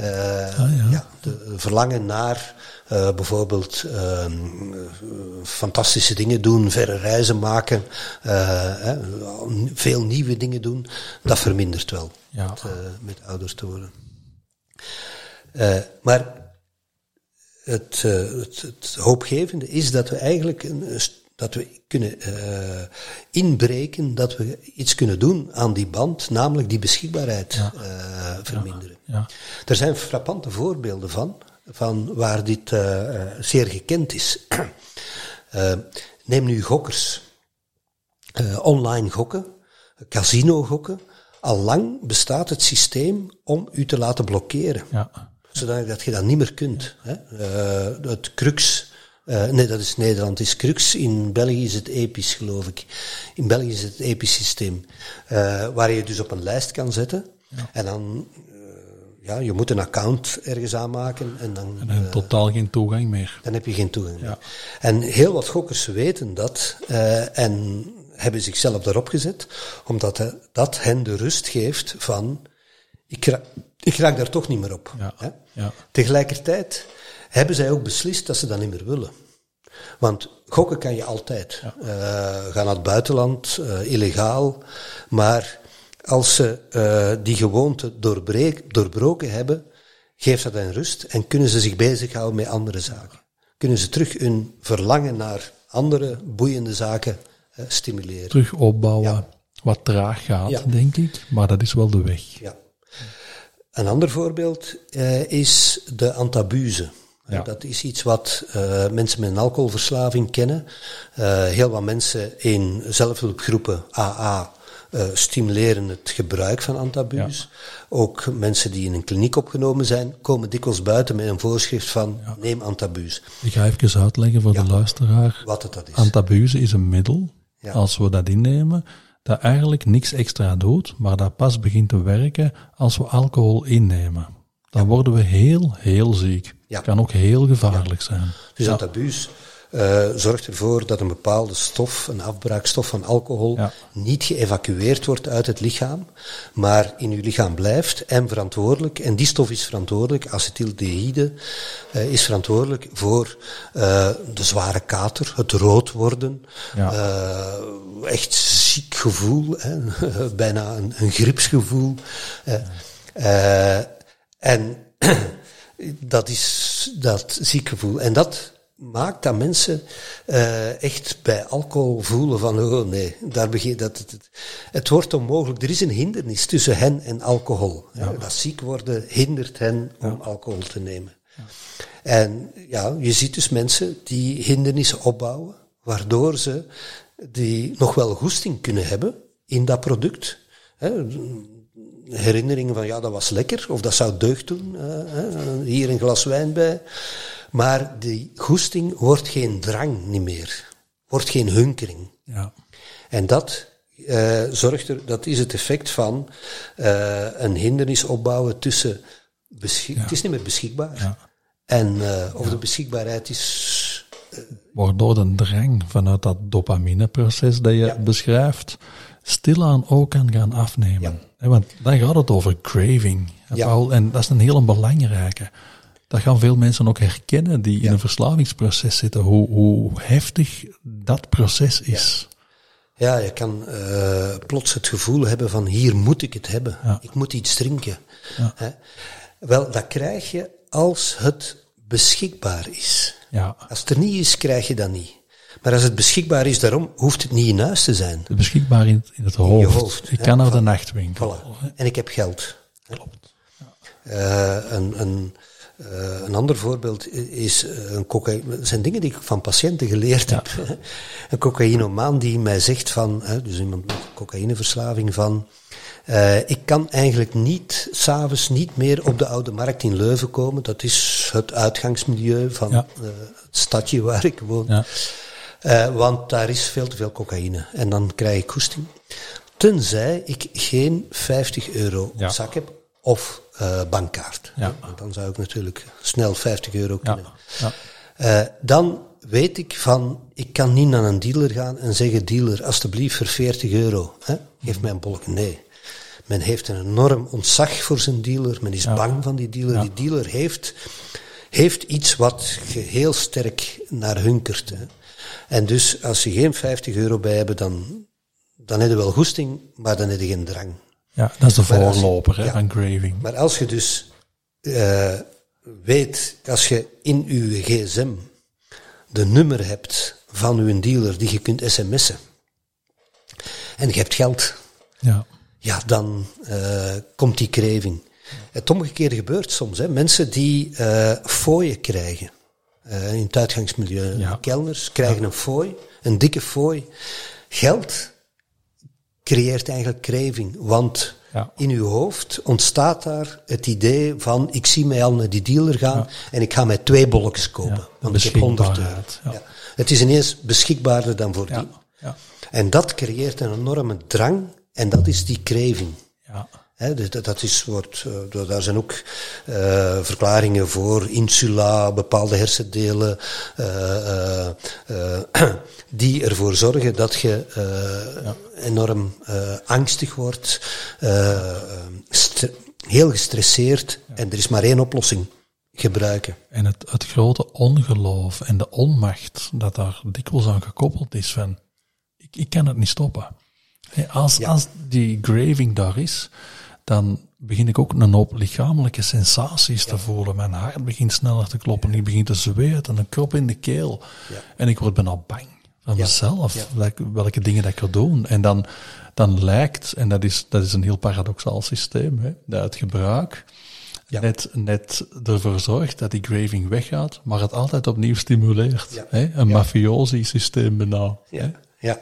Uh, ah, ja. ja. de verlangen naar uh, bijvoorbeeld uh, fantastische dingen doen, verre reizen maken, veel nieuwe dingen doen, dat vermindert wel ja. met, met, ouder te worden. maar het, het, het, hoopgevende is dat we eigenlijk een, dat we kunnen uh, inbreken, dat we iets kunnen doen aan die band, namelijk die beschikbaarheid ja. uh, verminderen. Ja. Er zijn frappante voorbeelden van, van waar dit uh, zeer gekend is. neem nu gokkers. online gokken, casino gokken. Al lang bestaat het systeem om u te laten blokkeren. Ja. Zodat je dat niet meer kunt. Hè. het crux uh, nee, dat is Nederland, is Crux. In België is het EPIS, geloof ik. In België is het EPIS-systeem. Uh, waar je dus op een lijst kan zetten. Ja. En dan, uh, ja, je moet een account ergens aanmaken. En dan, en dan totaal geen toegang meer. Dan heb je geen toegang ja. meer. En heel wat gokkers weten dat. en hebben zichzelf daarop gezet. Omdat dat hen de rust geeft van, ik, ra ik raak daar toch niet meer op. Ja. Ja. Tegelijkertijd hebben zij ook beslist dat ze dat niet meer willen. Want gokken kan je altijd. Ja. Uh, gaan naar het buitenland, uh, illegaal. Maar als ze uh, die gewoonte doorbroken hebben, geeft dat hen rust en kunnen ze zich bezighouden met andere zaken. Kunnen ze terug hun verlangen naar andere boeiende zaken stimuleren. Terug opbouwen. Ja. Wat traag gaat, ja. denk ik. Maar dat is wel de weg. Ja. Een ander voorbeeld is de antabuse. Ja. Dat is iets wat uh, mensen met een alcoholverslaving kennen. Uh, heel wat mensen in zelfhulpgroepen AA uh, eh, stimuleren het gebruik van antabus. Ja. Ook mensen die in een kliniek opgenomen zijn, komen dikwijls buiten met een voorschrift van ja. neem antabus. Ik ga even uitleggen voor de luisteraar. Wat het dat is. Antabuse is een middel, als we dat innemen, dat eigenlijk niks extra doet, maar dat pas begint te werken als we alcohol innemen. Dan worden we heel, heel ziek. Ja. Kan ook heel gevaarlijk zijn. Dus dat abus uh, zorgt ervoor dat een bepaalde stof, een afbraakstof van alcohol, niet geëvacueerd wordt uit het lichaam, maar in uw lichaam blijft en verantwoordelijk, en die stof is verantwoordelijk, acetyldehyde, uh, is verantwoordelijk voor uh, de zware kater, het rood worden, echt ziek gevoel, hè, bijna een, een gripsgevoel. En dat is dat ziekgevoel. En dat maakt dat mensen uh, echt bij alcohol voelen van, oh nee, daar begint dat, het, het, het, wordt onmogelijk. Er is een hindernis tussen hen en alcohol. Ja. Dat ziek worden hindert hen om alcohol te nemen. Ja. En ja, je ziet dus mensen die hindernissen opbouwen, waardoor ze die nog wel goesting kunnen hebben in dat product herinneringen van ja, dat was lekker, of dat zou deugd doen, uh, hier een glas wijn bij. Maar die goesting wordt geen drang niet meer, wordt geen hunkering. Ja. En dat uh, zorgt er, dat is het effect van uh, een hindernis opbouwen tussen, ja. het is niet meer beschikbaar, ja. en of de beschikbaarheid is Waardoor de drang vanuit dat dopamineproces dat je beschrijft, stilaan ook kan gaan afnemen. Want dan gaat het over craving. En dat is een hele belangrijke. Dat gaan veel mensen ook herkennen die in een verslavingsproces zitten, hoe, hoe heftig dat proces is. Ja, je kan uh, plots het gevoel hebben van hier moet ik het hebben. Ik moet iets drinken. Wel, dat krijg je als het beschikbaar is. Als het er niet is, krijg je dat niet. Maar als het beschikbaar is, daarom hoeft het niet in huis te zijn. Beschikbaar in, in het hoofd. In je hoofd. Ik kan naar de nachtwinkel. Voilà. En ik heb geld. Klopt. Uh, een, een, uh, een ander voorbeeld is uh, een cocaïne. Dat zijn dingen die ik van patiënten geleerd heb. een cocaïnomaan die mij zegt van, dus iemand met cocaïneverslaving van, ik kan eigenlijk niet, s'avonds niet meer op de Oude Markt in Leuven komen. Dat is het uitgangsmilieu van ja. het stadje waar ik woon. Ja. Uh, want daar is veel te veel cocaïne. En dan krijg ik goesting. Tenzij ik geen 50 euro op zak heb of uh, bankkaart. Ja. Want dan zou ik natuurlijk snel 50 euro kunnen. Ja. Uh, dan weet ik van, ik kan niet naar een dealer gaan en zeggen, dealer, alstublieft voor 40 euro, hè, geef mij een bolk. Nee. Men heeft een enorm ontzag voor zijn dealer. Men is bang van die dealer. Die dealer heeft, heeft iets wat heel sterk naar hunkert. Hè. En dus als je geen 50 euro bij hebt, dan, dan heb je wel goesting, maar dan heb je geen drang. Ja, dat is de voorloper hè, van craving. Maar als je dus uh, weet, als je in je gsm de nummer hebt van uw dealer die je kunt sms'en. En je hebt geld. Ja. Ja, dan uh, komt die kreving. Het omgekeerde gebeurt soms. Hè. Mensen die uh, fooien krijgen. Uh, in het uitgangsmilieu. Ja. Kelners krijgen een fooi. Een dikke fooi. Geld creëert eigenlijk kreving. Want Ja. in uw hoofd ontstaat daar het idee van ik zie mij al naar die dealer gaan en ik ga mij twee bolletjes kopen. Ja, want ik heb 100 euro. Het is ineens beschikbaarder dan voordien. Ja. Ja. En dat creëert een enorme drang en dat is die kreving. Dus dat, dat is, wordt, eh, daar zijn ook eh, verklaringen voor, insula, bepaalde hersendelen, eh, die ervoor zorgen dat je enorm angstig wordt, heel gestresseerd en er is maar één oplossing, gebruiken. En het, het grote ongeloof en de onmacht dat daar dikwijls aan gekoppeld is van, ik, ik kan het niet stoppen. Als, Ja. als die graving daar is, dan begin ik ook een hoop lichamelijke sensaties te voelen. Mijn hart begint sneller te kloppen, ik begin te zweten, een krop in de keel. En ik word bijna bang van mezelf, welke, dingen dat ik ga doen. En dan, dan lijkt, en dat is, dat is een heel paradoxaal systeem, hè, dat het gebruik Ja. net, net ervoor zorgt dat die graving weggaat, maar het altijd opnieuw stimuleert. Ja. Hè? Een Ja. mafiosi-systeem bijna. hè? Ja, ja.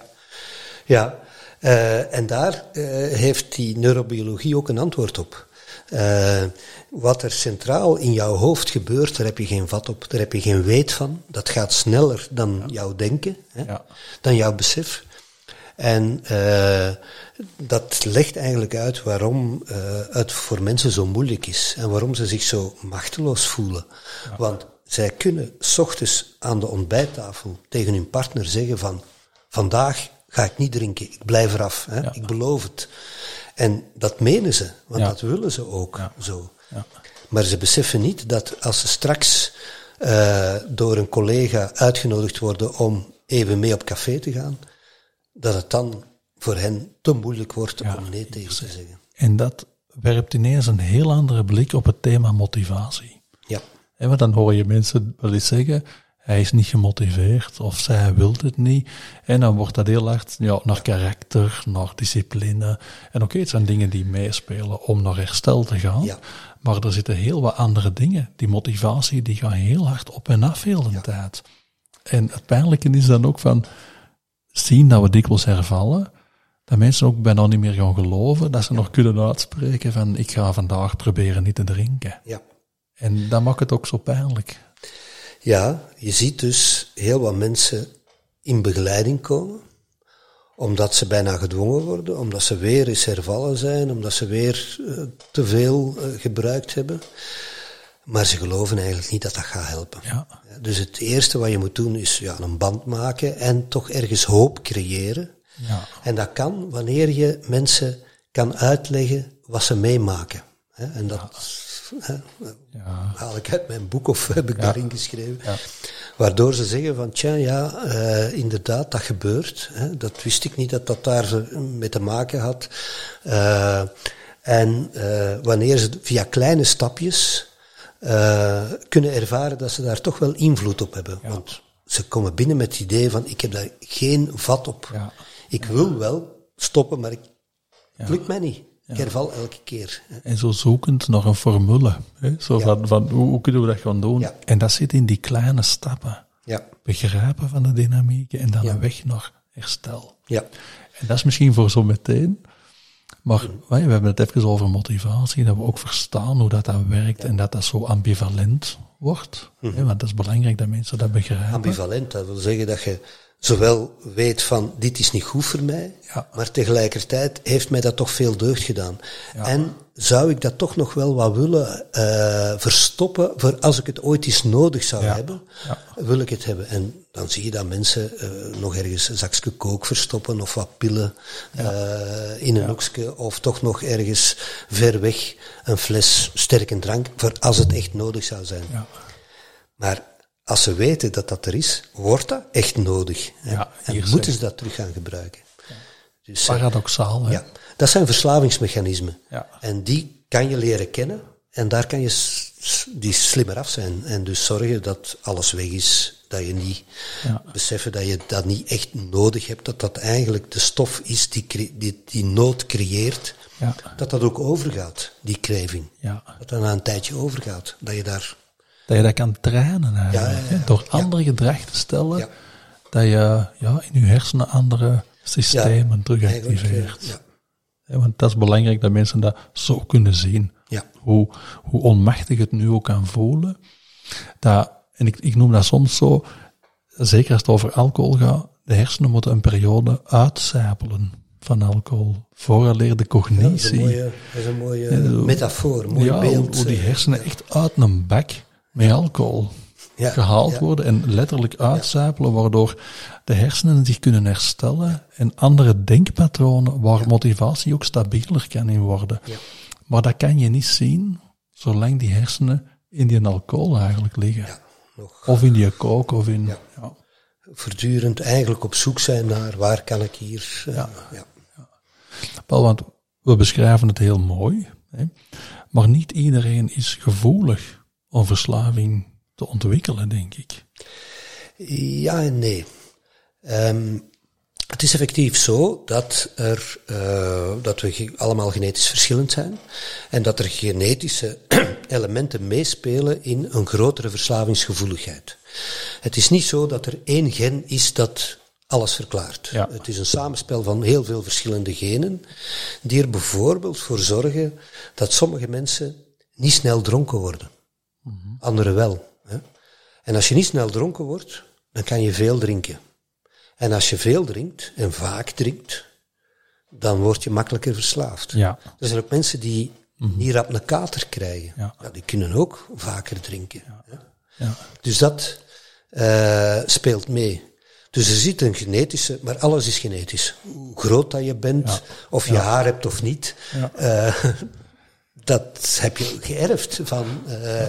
ja. Eh, en daar eh, heeft die neurobiologie ook een antwoord op. Eh, wat er centraal in jouw hoofd gebeurt, daar heb je geen vat op, daar heb je geen weet van. Dat gaat sneller dan jouw denken, hè, Ja. dan jouw besef. En dat legt eigenlijk uit waarom het voor mensen zo moeilijk is en waarom ze zich zo machteloos voelen. Want zij kunnen s ochtends aan de ontbijttafel tegen hun partner zeggen van vandaag ga ik niet drinken, ik blijf eraf, hè, Ja. ik beloof het. En dat menen ze, want Ja. dat willen ze ook Ja. zo. Ja. Maar ze beseffen niet dat als ze straks eh, door een collega uitgenodigd worden om even mee op café te gaan, dat het dan voor hen te moeilijk wordt om nee tegen te zeggen. En dat werpt ineens een heel andere blik op het thema motivatie. Ja, Hè, want dan hoor je mensen wel eens zeggen, hij is niet gemotiveerd of zij wil het niet. En dan wordt dat heel hard ja, naar karakter, naar discipline. En oké, het zijn dingen die meespelen om naar herstel te gaan. Ja. Maar er zitten heel wat andere dingen. Die motivatie die gaat heel hard op en af heel de tijd. En het pijnlijke is dan ook van zien dat we dikwijls hervallen. Dat mensen ook bijna niet meer gaan geloven. Dat ze nog kunnen uitspreken van ik ga vandaag proberen niet te drinken. ja. En dat maakt het ook zo pijnlijk. Ja, je ziet dus heel wat mensen in begeleiding komen, omdat ze bijna gedwongen worden, omdat ze weer eens hervallen zijn, omdat ze weer eh, te veel eh, gebruikt hebben. Maar ze geloven eigenlijk niet dat dat gaat helpen. Ja. Dus het eerste wat je moet doen is ja, een band maken en toch ergens hoop creëren. Ja. En dat kan wanneer je mensen kan uitleggen wat ze meemaken. En dat Ja. haal ik uit mijn boek of heb ik daarin geschreven. Ja. Waardoor ze zeggen van, tja, ja, eh, inderdaad, dat gebeurt. Hè. Dat wist ik niet dat dat daar mee te maken had. Eh, en eh, wanneer ze via kleine stapjes kunnen ervaren dat ze daar toch wel invloed op hebben. Want ze komen binnen met het idee van, ik heb daar geen vat op. Ja. Ik wil wel stoppen, maar ik, het lukt mij niet. Ik herval elke keer. En zo zoekend naar een formule. Hè? Zo Ja. van, van hoe, hoe kunnen we dat gaan doen? Ja. En dat zit in die kleine stappen. Ja, Begrijpen van de dynamieken en dan Ja. een weg naar herstel. ja, En dat is misschien voor zo meteen. Maar wij- we hebben het even over motivatie, dat we ook verstaan hoe dat, dat werkt en dat dat zo ambivalent wordt. Hè, want het is belangrijk dat mensen dat begrijpen. ambivalent. Dat wil zeggen dat je zowel weet van dit is niet goed voor mij, Ja. maar tegelijkertijd heeft mij dat toch veel deugd gedaan. En zou ik dat toch nog wel wat willen eh, verstoppen voor als ik het ooit eens nodig zou Ja. hebben, wil ik het hebben. En dan zie je dat mensen eh, nog ergens een zakje kook verstoppen of wat pillen eh, in een hoekje of toch nog ergens ver weg een fles sterke drank voor als het echt nodig zou zijn. Maar als ze weten dat dat er is, wordt dat echt nodig. hè. Ja, en moeten ze dat terug gaan gebruiken. Dus, eh, Paradoxaal, hè? ja, dat zijn verslavingsmechanismen. Ja. En die kan je leren kennen. En daar kan je die slimmer af zijn. En dus zorgen dat alles weg is. Dat je niet Ja. beseffen dat je dat niet echt nodig hebt. Dat dat eigenlijk de stof is die, die, die nood creëert. Ja. Dat dat ook overgaat, die craving. Ja. Dat dat na een tijdje overgaat. Dat je daar... Dat je dat kan trainen eigenlijk. Ja, ja, ja. hè. Door andere gedrag te stellen, dat je ja, in je hersenen andere systemen terug activeert. Want dat is belangrijk dat mensen dat zo kunnen zien. Ja. Hoe, hoe onmachtig het nu ook kan voelen. Dat, en ik, ik noem dat soms zo, zeker als het over alcohol gaat, de hersenen moeten een periode uitcijpelen van alcohol. Vooraleer de Dat is cognitie. een mooie, dat is een mooie Ja, metafoor, een mooi ja, hoe, beeld. hoe die eh, hersenen echt uit een bak met alcohol ja, gehaald ja. worden en letterlijk uitcijpelen, waardoor de hersenen zich kunnen herstellen en andere denkpatronen, waar motivatie ook stabieler kan in worden. Ja. Maar dat kan je niet zien zolang die hersenen in die alcohol eigenlijk liggen. Nog Of in die kook of in... Voortdurend eigenlijk op zoek zijn naar waar kan ik hier... eh, Ja. ja. Wel, want we beschrijven het heel mooi, hè? maar niet iedereen is gevoelig om verslaving te ontwikkelen, denk ik. Ja en nee. Ehm, het is effectief zo dat, er, eh, dat we allemaal genetisch verschillend zijn en dat er genetische elementen meespelen in een grotere verslavingsgevoeligheid. Het is niet zo dat er één gen is dat alles verklaart. Ja. Het is een samenspel van heel veel verschillende genen die er bijvoorbeeld voor zorgen dat sommige mensen niet snel dronken worden. Anderen wel. Hè? En als je niet snel dronken wordt, dan kan je veel drinken. En als je veel drinkt en vaak drinkt, dan word je makkelijker verslaafd. Ja. Er zijn ook mensen die niet rap een kater krijgen. Ja. die kunnen ook vaker drinken. hè. Ja. Dus dat eh, speelt mee. Dus er zit een genetische, maar alles is genetisch. Hoe groot dat je bent, of je haar hebt of niet, Ja. Dat heb je geërfd van eh,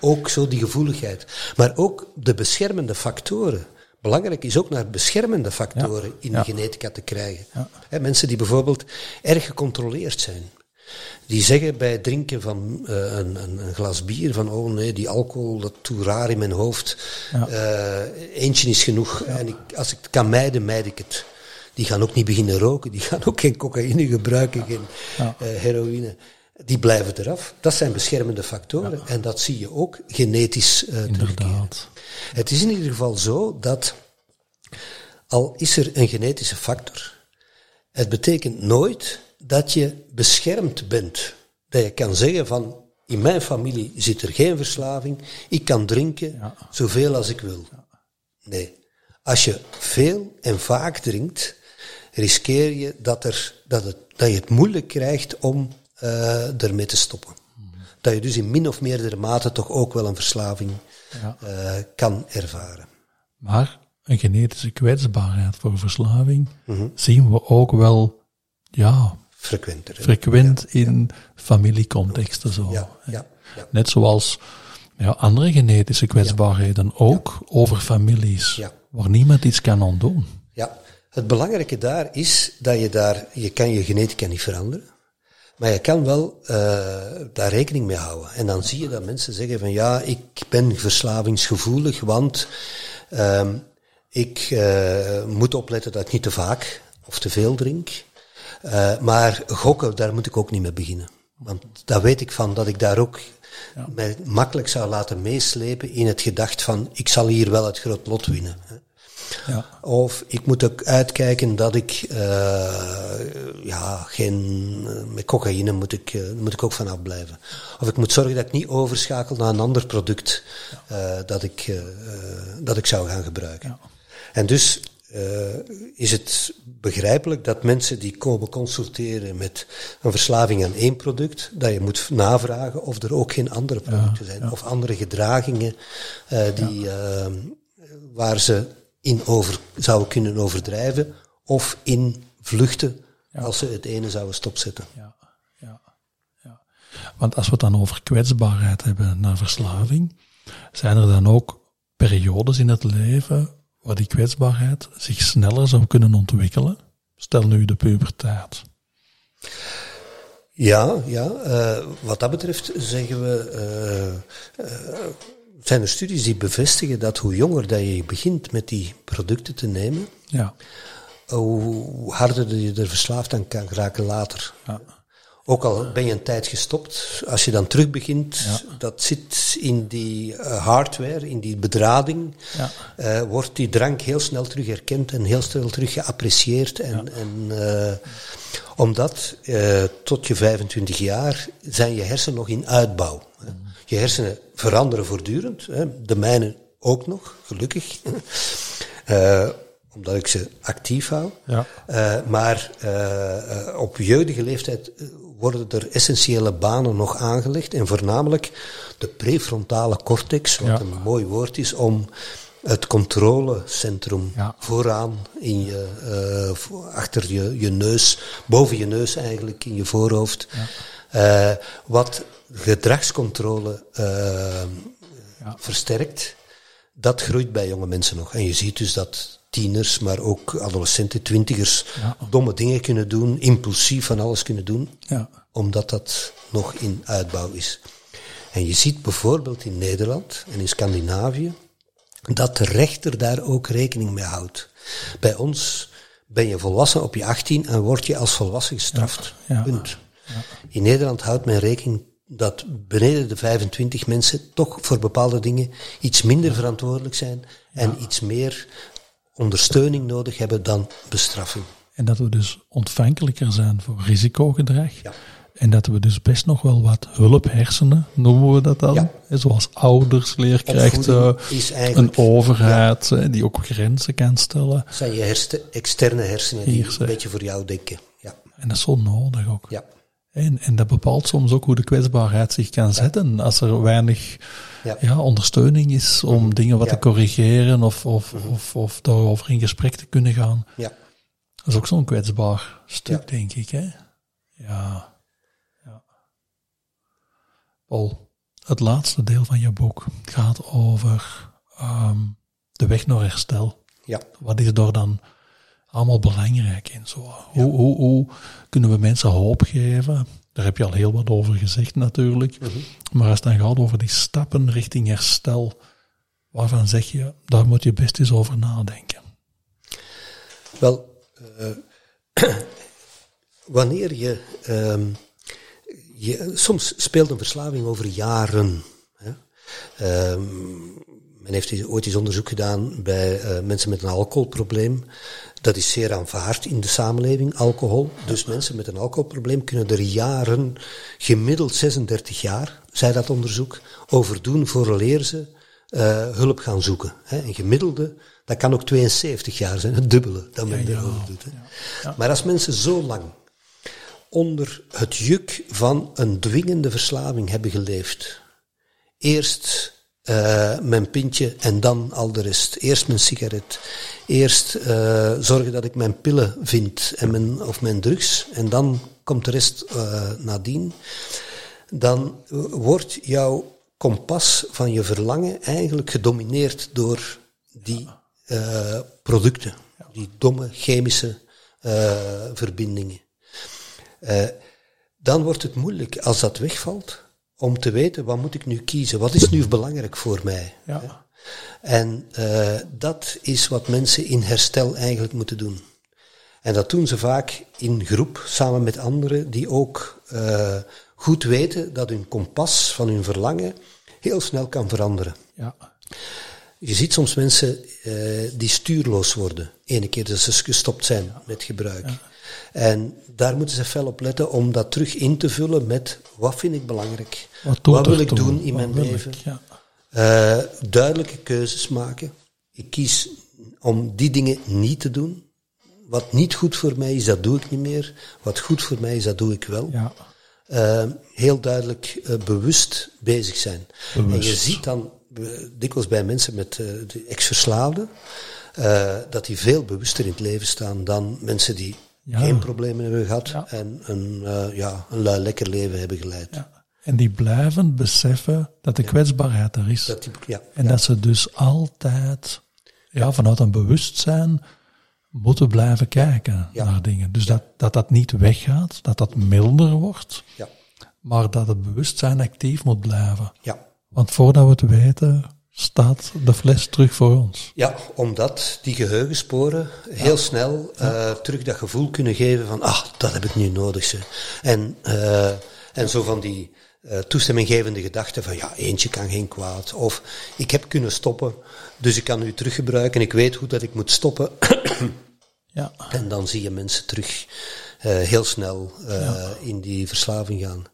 ook zo die gevoeligheid. Maar ook de beschermende factoren. Belangrijk is ook naar beschermende factoren in Ja. de genetica te krijgen. Ja. Mensen die bijvoorbeeld erg gecontroleerd zijn. Die zeggen bij het drinken van eh, een, een, een glas bier van oh nee, die alcohol, dat doet raar in mijn hoofd. Eh, eentje is genoeg. En ik, als ik het kan mijden, mijd ik het. Die gaan ook niet beginnen roken, die gaan ook geen cocaïne gebruiken, geen heroïne. Die blijven eraf. Dat zijn beschermende factoren. En dat zie je ook genetisch terugkeren. Inderdaad. Het is in ieder geval zo dat, al is er een genetische factor, het betekent nooit dat je beschermd bent. Dat je kan zeggen van, in mijn familie zit er geen verslaving, ik kan drinken Ja. zoveel als ik wil. Nee. Als je veel en vaak drinkt, riskeer je dat, er, dat, het, dat je het moeilijk krijgt om eh ermee te stoppen. Dat je dus in min of meerdere mate toch ook wel een verslaving Ja. eh, kan ervaren. Maar een genetische kwetsbaarheid voor verslaving Mhm. zien we ook wel ja, Frequenter. frequent in familiecontexten zo. Ja, ja, ja. Net zoals ja, andere genetische kwetsbaarheden ook over families, Ja. waar niemand iets kan ontdoen. Ja, het belangrijke daar is dat je daar, je kan je genetica niet veranderen, maar je kan wel eh, daar rekening mee houden. En dan zie je dat mensen zeggen van ja, ik ben verslavingsgevoelig, want ehm, ik eh, moet opletten dat ik niet te vaak of te veel drink. Eh, maar gokken, daar moet ik ook niet mee beginnen. Want daar weet ik van dat ik daar ook mij makkelijk zou laten meeslepen in het gedacht van ik zal hier wel het groot lot winnen. Ja. Of ik moet ook uitkijken dat ik, eh, ja, geen, eh, met cocaïne moet ik, eh, moet ik ook vanaf blijven. Of ik moet zorgen dat ik niet overschakel naar een ander product dat, ik, dat ik zou gaan gebruiken. Ja. En dus is het begrijpelijk dat mensen die komen consulteren met een verslaving aan één product, dat je moet navragen of er ook geen andere producten zijn. Of andere gedragingen die, waar ze in over, zouden kunnen overdrijven of in vluchten als ze het ene zouden stopzetten. Ja, ja, ja. Want als we het dan over kwetsbaarheid hebben naar verslaving, zijn er dan ook periodes in het leven waar die kwetsbaarheid zich sneller zou kunnen ontwikkelen? Stel nu de puberteit. Ja, ja. Uh, wat dat betreft zeggen we, uh, uh, zijn er studies die bevestigen dat hoe jonger dat je begint met die producten te nemen, ja. hoe harder je er verslaafd aan kan raken later. Ja. Ook al ben je een tijd gestopt, als je dan terug begint, dat zit in die hardware, in die bedrading, ja. wordt die drank heel snel terug herkend en heel snel terug geapprecieerd. En, en omdat uh, tot je 25 jaar zijn je hersenen nog in uitbouw. Je hersenen veranderen voortdurend. Hè. De mijne ook nog, gelukkig. uh, omdat ik ze actief hou. Ja. Uh, maar op jeugdige leeftijd worden er essentiële banen nog aangelegd. En voornamelijk de prefrontale cortex, wat Ja. een mooi woord is om het controlecentrum Ja. vooraan in je, eh, achter je, je neus, boven je neus eigenlijk, in je voorhoofd. Eh, wat gedragscontrole eh, Ja. versterkt, dat groeit bij jonge mensen nog. En je ziet dus dat tieners, maar ook adolescenten, twintigers, Ja. domme dingen kunnen doen, impulsief van alles kunnen doen Ja. omdat dat nog in uitbouw is. En je ziet bijvoorbeeld in Nederland en in Scandinavië dat de rechter daar ook rekening mee houdt. Bij ons ben je volwassen op je 18 en word je als volwassen gestraft. Ja, ja. Punt. In Nederland houdt men rekening dat beneden de 25 mensen toch voor bepaalde dingen iets minder verantwoordelijk zijn en iets meer ondersteuning nodig hebben dan bestraffing. En dat we dus ontvankelijker zijn voor risicogedrag. Ja. En dat we dus best nog wel wat hulphersenen, noemen we dat dan. Ja. Zoals ouders, leerkrachten, is een overheid die ook grenzen kan stellen. zijn je hersen, externe hersenen die Hier, een beetje voor jou denken. Ja, En dat is zo nodig ook. ja, En, en dat bepaalt soms ook hoe de kwetsbaarheid zich kan zetten. Als er weinig ja. ja, ondersteuning is om dingen wat Ja. te corrigeren of, of, of, of daarover in gesprek te kunnen gaan. ja. Dat is ook zo'n kwetsbaar stuk, denk ik. Hè? Ja. ja. Paul, het laatste deel van je boek gaat over ehm, de weg naar herstel. ja. Wat is er dan allemaal belangrijk in? Zo? Hoe, hoe, hoe kunnen we mensen hoop geven? Daar heb je al heel wat over gezegd natuurlijk. Maar als het dan gaat over die stappen richting herstel, waarvan zeg je, daar moet je best eens over nadenken. Wel, eh, wanneer je, ehm, je. Soms speelt een verslaving over jaren. Hè? Ehm, men heeft ooit eens onderzoek gedaan bij eh, mensen met een alcoholprobleem. Dat is zeer aanvaard in de samenleving, alcohol. Dus mensen met een alcoholprobleem kunnen er jaren, gemiddeld 36 jaar, zei dat onderzoek, over doen vooraleer ze eh, hulp gaan zoeken. Hè. Een gemiddelde, dat kan ook 72 jaar zijn, het dubbele dat men erover doet. Hè. Maar als mensen zo lang onder het juk van een dwingende verslaving hebben geleefd, eerst eh, mijn pintje en dan al de rest. Eerst mijn sigaret. Eerst eh, zorgen dat ik mijn pillen vind en mijn, of mijn drugs. En dan komt de rest eh, nadien. Dan wordt jouw kompas van je verlangen eigenlijk gedomineerd door die producten. Die domme chemische verbindingen. Dan wordt het moeilijk als dat wegvalt om te weten wat moet ik nu kiezen, wat is nu belangrijk voor mij. Ja. En eh, dat is wat mensen in herstel eigenlijk moeten doen. En dat doen ze vaak in groep, samen met anderen die ook eh, goed weten dat hun kompas van hun verlangen heel snel kan veranderen. Ja. Je ziet soms mensen eh, die stuurloos worden, ene keer dat ze gestopt zijn met gebruik. En daar moeten ze fel op letten om dat terug in te vullen met wat vind ik belangrijk, Wat, wil ik doen in mijn ik? leven. Ja. Eh, duidelijke keuzes maken. Ik kies om die dingen niet te doen. Wat niet goed voor mij is, dat doe ik niet meer. Wat goed voor mij is, dat doe ik wel. Ja. Eh, heel duidelijk eh, bewust bezig zijn. En je ziet dan dikwijls bij mensen met de ex-verslaafden, dat die veel bewuster in het leven staan dan mensen die Ja. geen problemen hebben gehad Ja. en een, eh, ja, een lekker leven hebben geleid. Ja. En die blijven beseffen dat de kwetsbaarheid er is. Dat die, En dat ze dus altijd ja, vanuit een bewustzijn moeten blijven kijken naar dingen. Dus dat, dat dat niet weggaat, dat dat milder wordt, Ja, maar dat het bewustzijn actief moet blijven. ja. Want voordat we het weten, staat de fles terug voor ons. Ja, omdat die geheugensporen heel snel eh, terug dat gevoel kunnen geven van, ah, dat heb ik nu nodig. Ze. En, eh, en zo van die eh toestemminggevende gedachten van, ja, eentje kan geen kwaad. Of, ik heb kunnen stoppen, dus ik kan u teruggebruiken. Ik weet hoe dat ik moet stoppen. Ja, En dan zie je mensen terug heel snel in die verslaving gaan.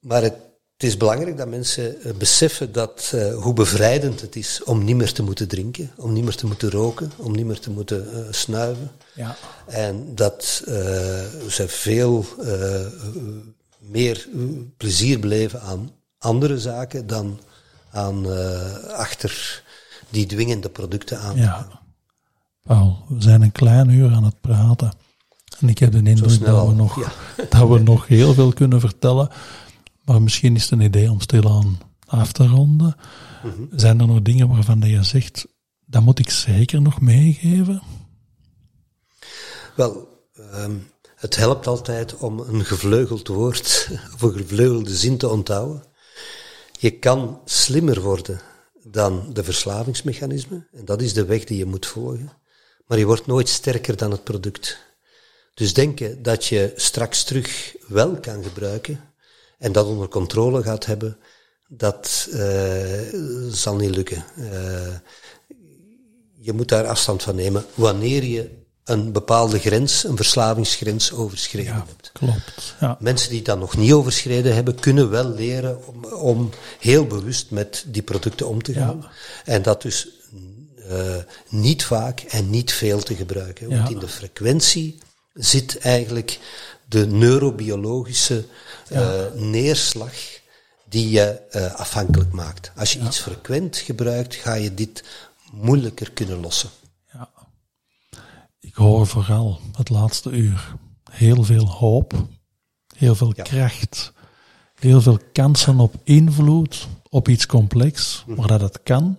Maar het, het is belangrijk dat mensen eh, beseffen dat, eh, hoe bevrijdend het is om niet meer te moeten drinken, om niet meer te moeten roken, om niet meer te moeten eh, snuiven. ja, En dat ze veel meer plezier beleven aan andere zaken dan aan achter die dwingende producten aan. ja. Paul, we zijn een klein uur aan het praten. En ik heb de indruk dat we, nog, ja. dat we nog heel veel kunnen vertellen. Maar misschien is het een idee om stilaan af te ronden. Mhm. Zijn er nog dingen waarvan je zegt, dat moet ik zeker nog meegeven? Wel, ehm, het helpt altijd om een gevleugeld woord of een gevleugelde zin te onthouden. Je kan slimmer worden dan de verslavingsmechanismen, en dat is de weg die je moet volgen. Maar je wordt nooit sterker dan het product. Dus denken dat je straks terug wel kan gebruiken en dat onder controle gaat hebben, dat eh, zal niet lukken. Eh, je moet daar afstand van nemen wanneer je een bepaalde grens, een verslavingsgrens overschreden hebt. Klopt. Ja, Mensen die dat nog niet overschreden hebben, kunnen wel leren om, om heel bewust met die producten om te gaan. En dat dus eh, niet vaak en niet veel te gebruiken. Want Ja. in de frequentie zit eigenlijk de neurobiologische eh, neerslag die je eh, afhankelijk maakt. Als je iets frequent gebruikt, ga je dit moeilijker kunnen lossen. ja. Ik hoor vooral het laatste uur heel veel hoop, heel veel Ja. kracht, heel veel kansen op invloed op iets complex, maar dat het kan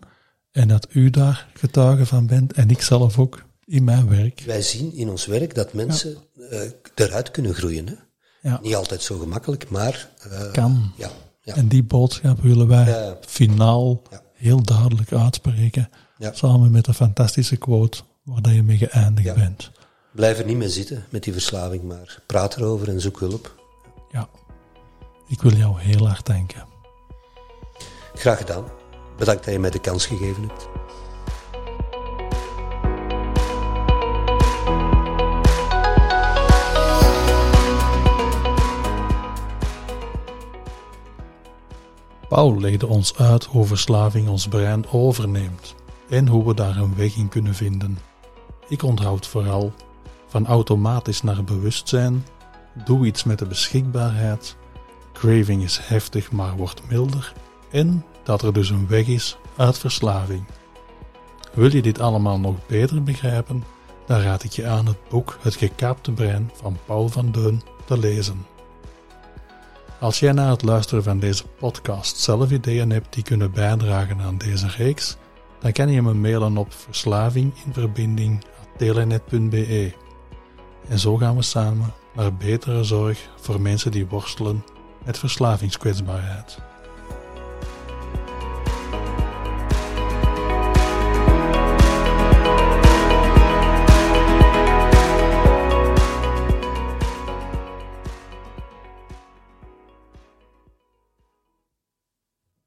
en dat u daar getuige van bent en ik zelf ook in mijn werk. Wij zien in ons werk dat mensen eh, eruit kunnen groeien. Hè? Ja, Niet altijd zo gemakkelijk, maar eh, kan. ja, ja, En die boodschap willen wij finaal heel duidelijk uitspreken. Samen met de fantastische quote waar dat je mee geëindigd bent. blijf er niet mee zitten met die verslaving, maar praat erover en zoek hulp. Ja. Ik wil jou heel hard danken. Graag gedaan. Bedankt dat je mij de kans gegeven hebt. Paul legde ons uit hoe verslaving ons brein overneemt en hoe we daar een weg in kunnen vinden. Ik onthoud vooral van automatisch naar bewustzijn, doe iets met de beschikbaarheid, craving is heftig maar wordt milder en dat er dus een weg is uit verslaving. Wil je dit allemaal nog beter begrijpen, dan raad ik je aan het boek Het gekaapte brein van Paul van Deun te lezen. Als jij na het luisteren van deze podcast zelf ideeën hebt die kunnen bijdragen aan deze reeks, dan kan je me mailen op verslavinginverbinding.telenet.be. En zo gaan we samen naar betere zorg voor mensen die worstelen met verslavingskwetsbaarheid.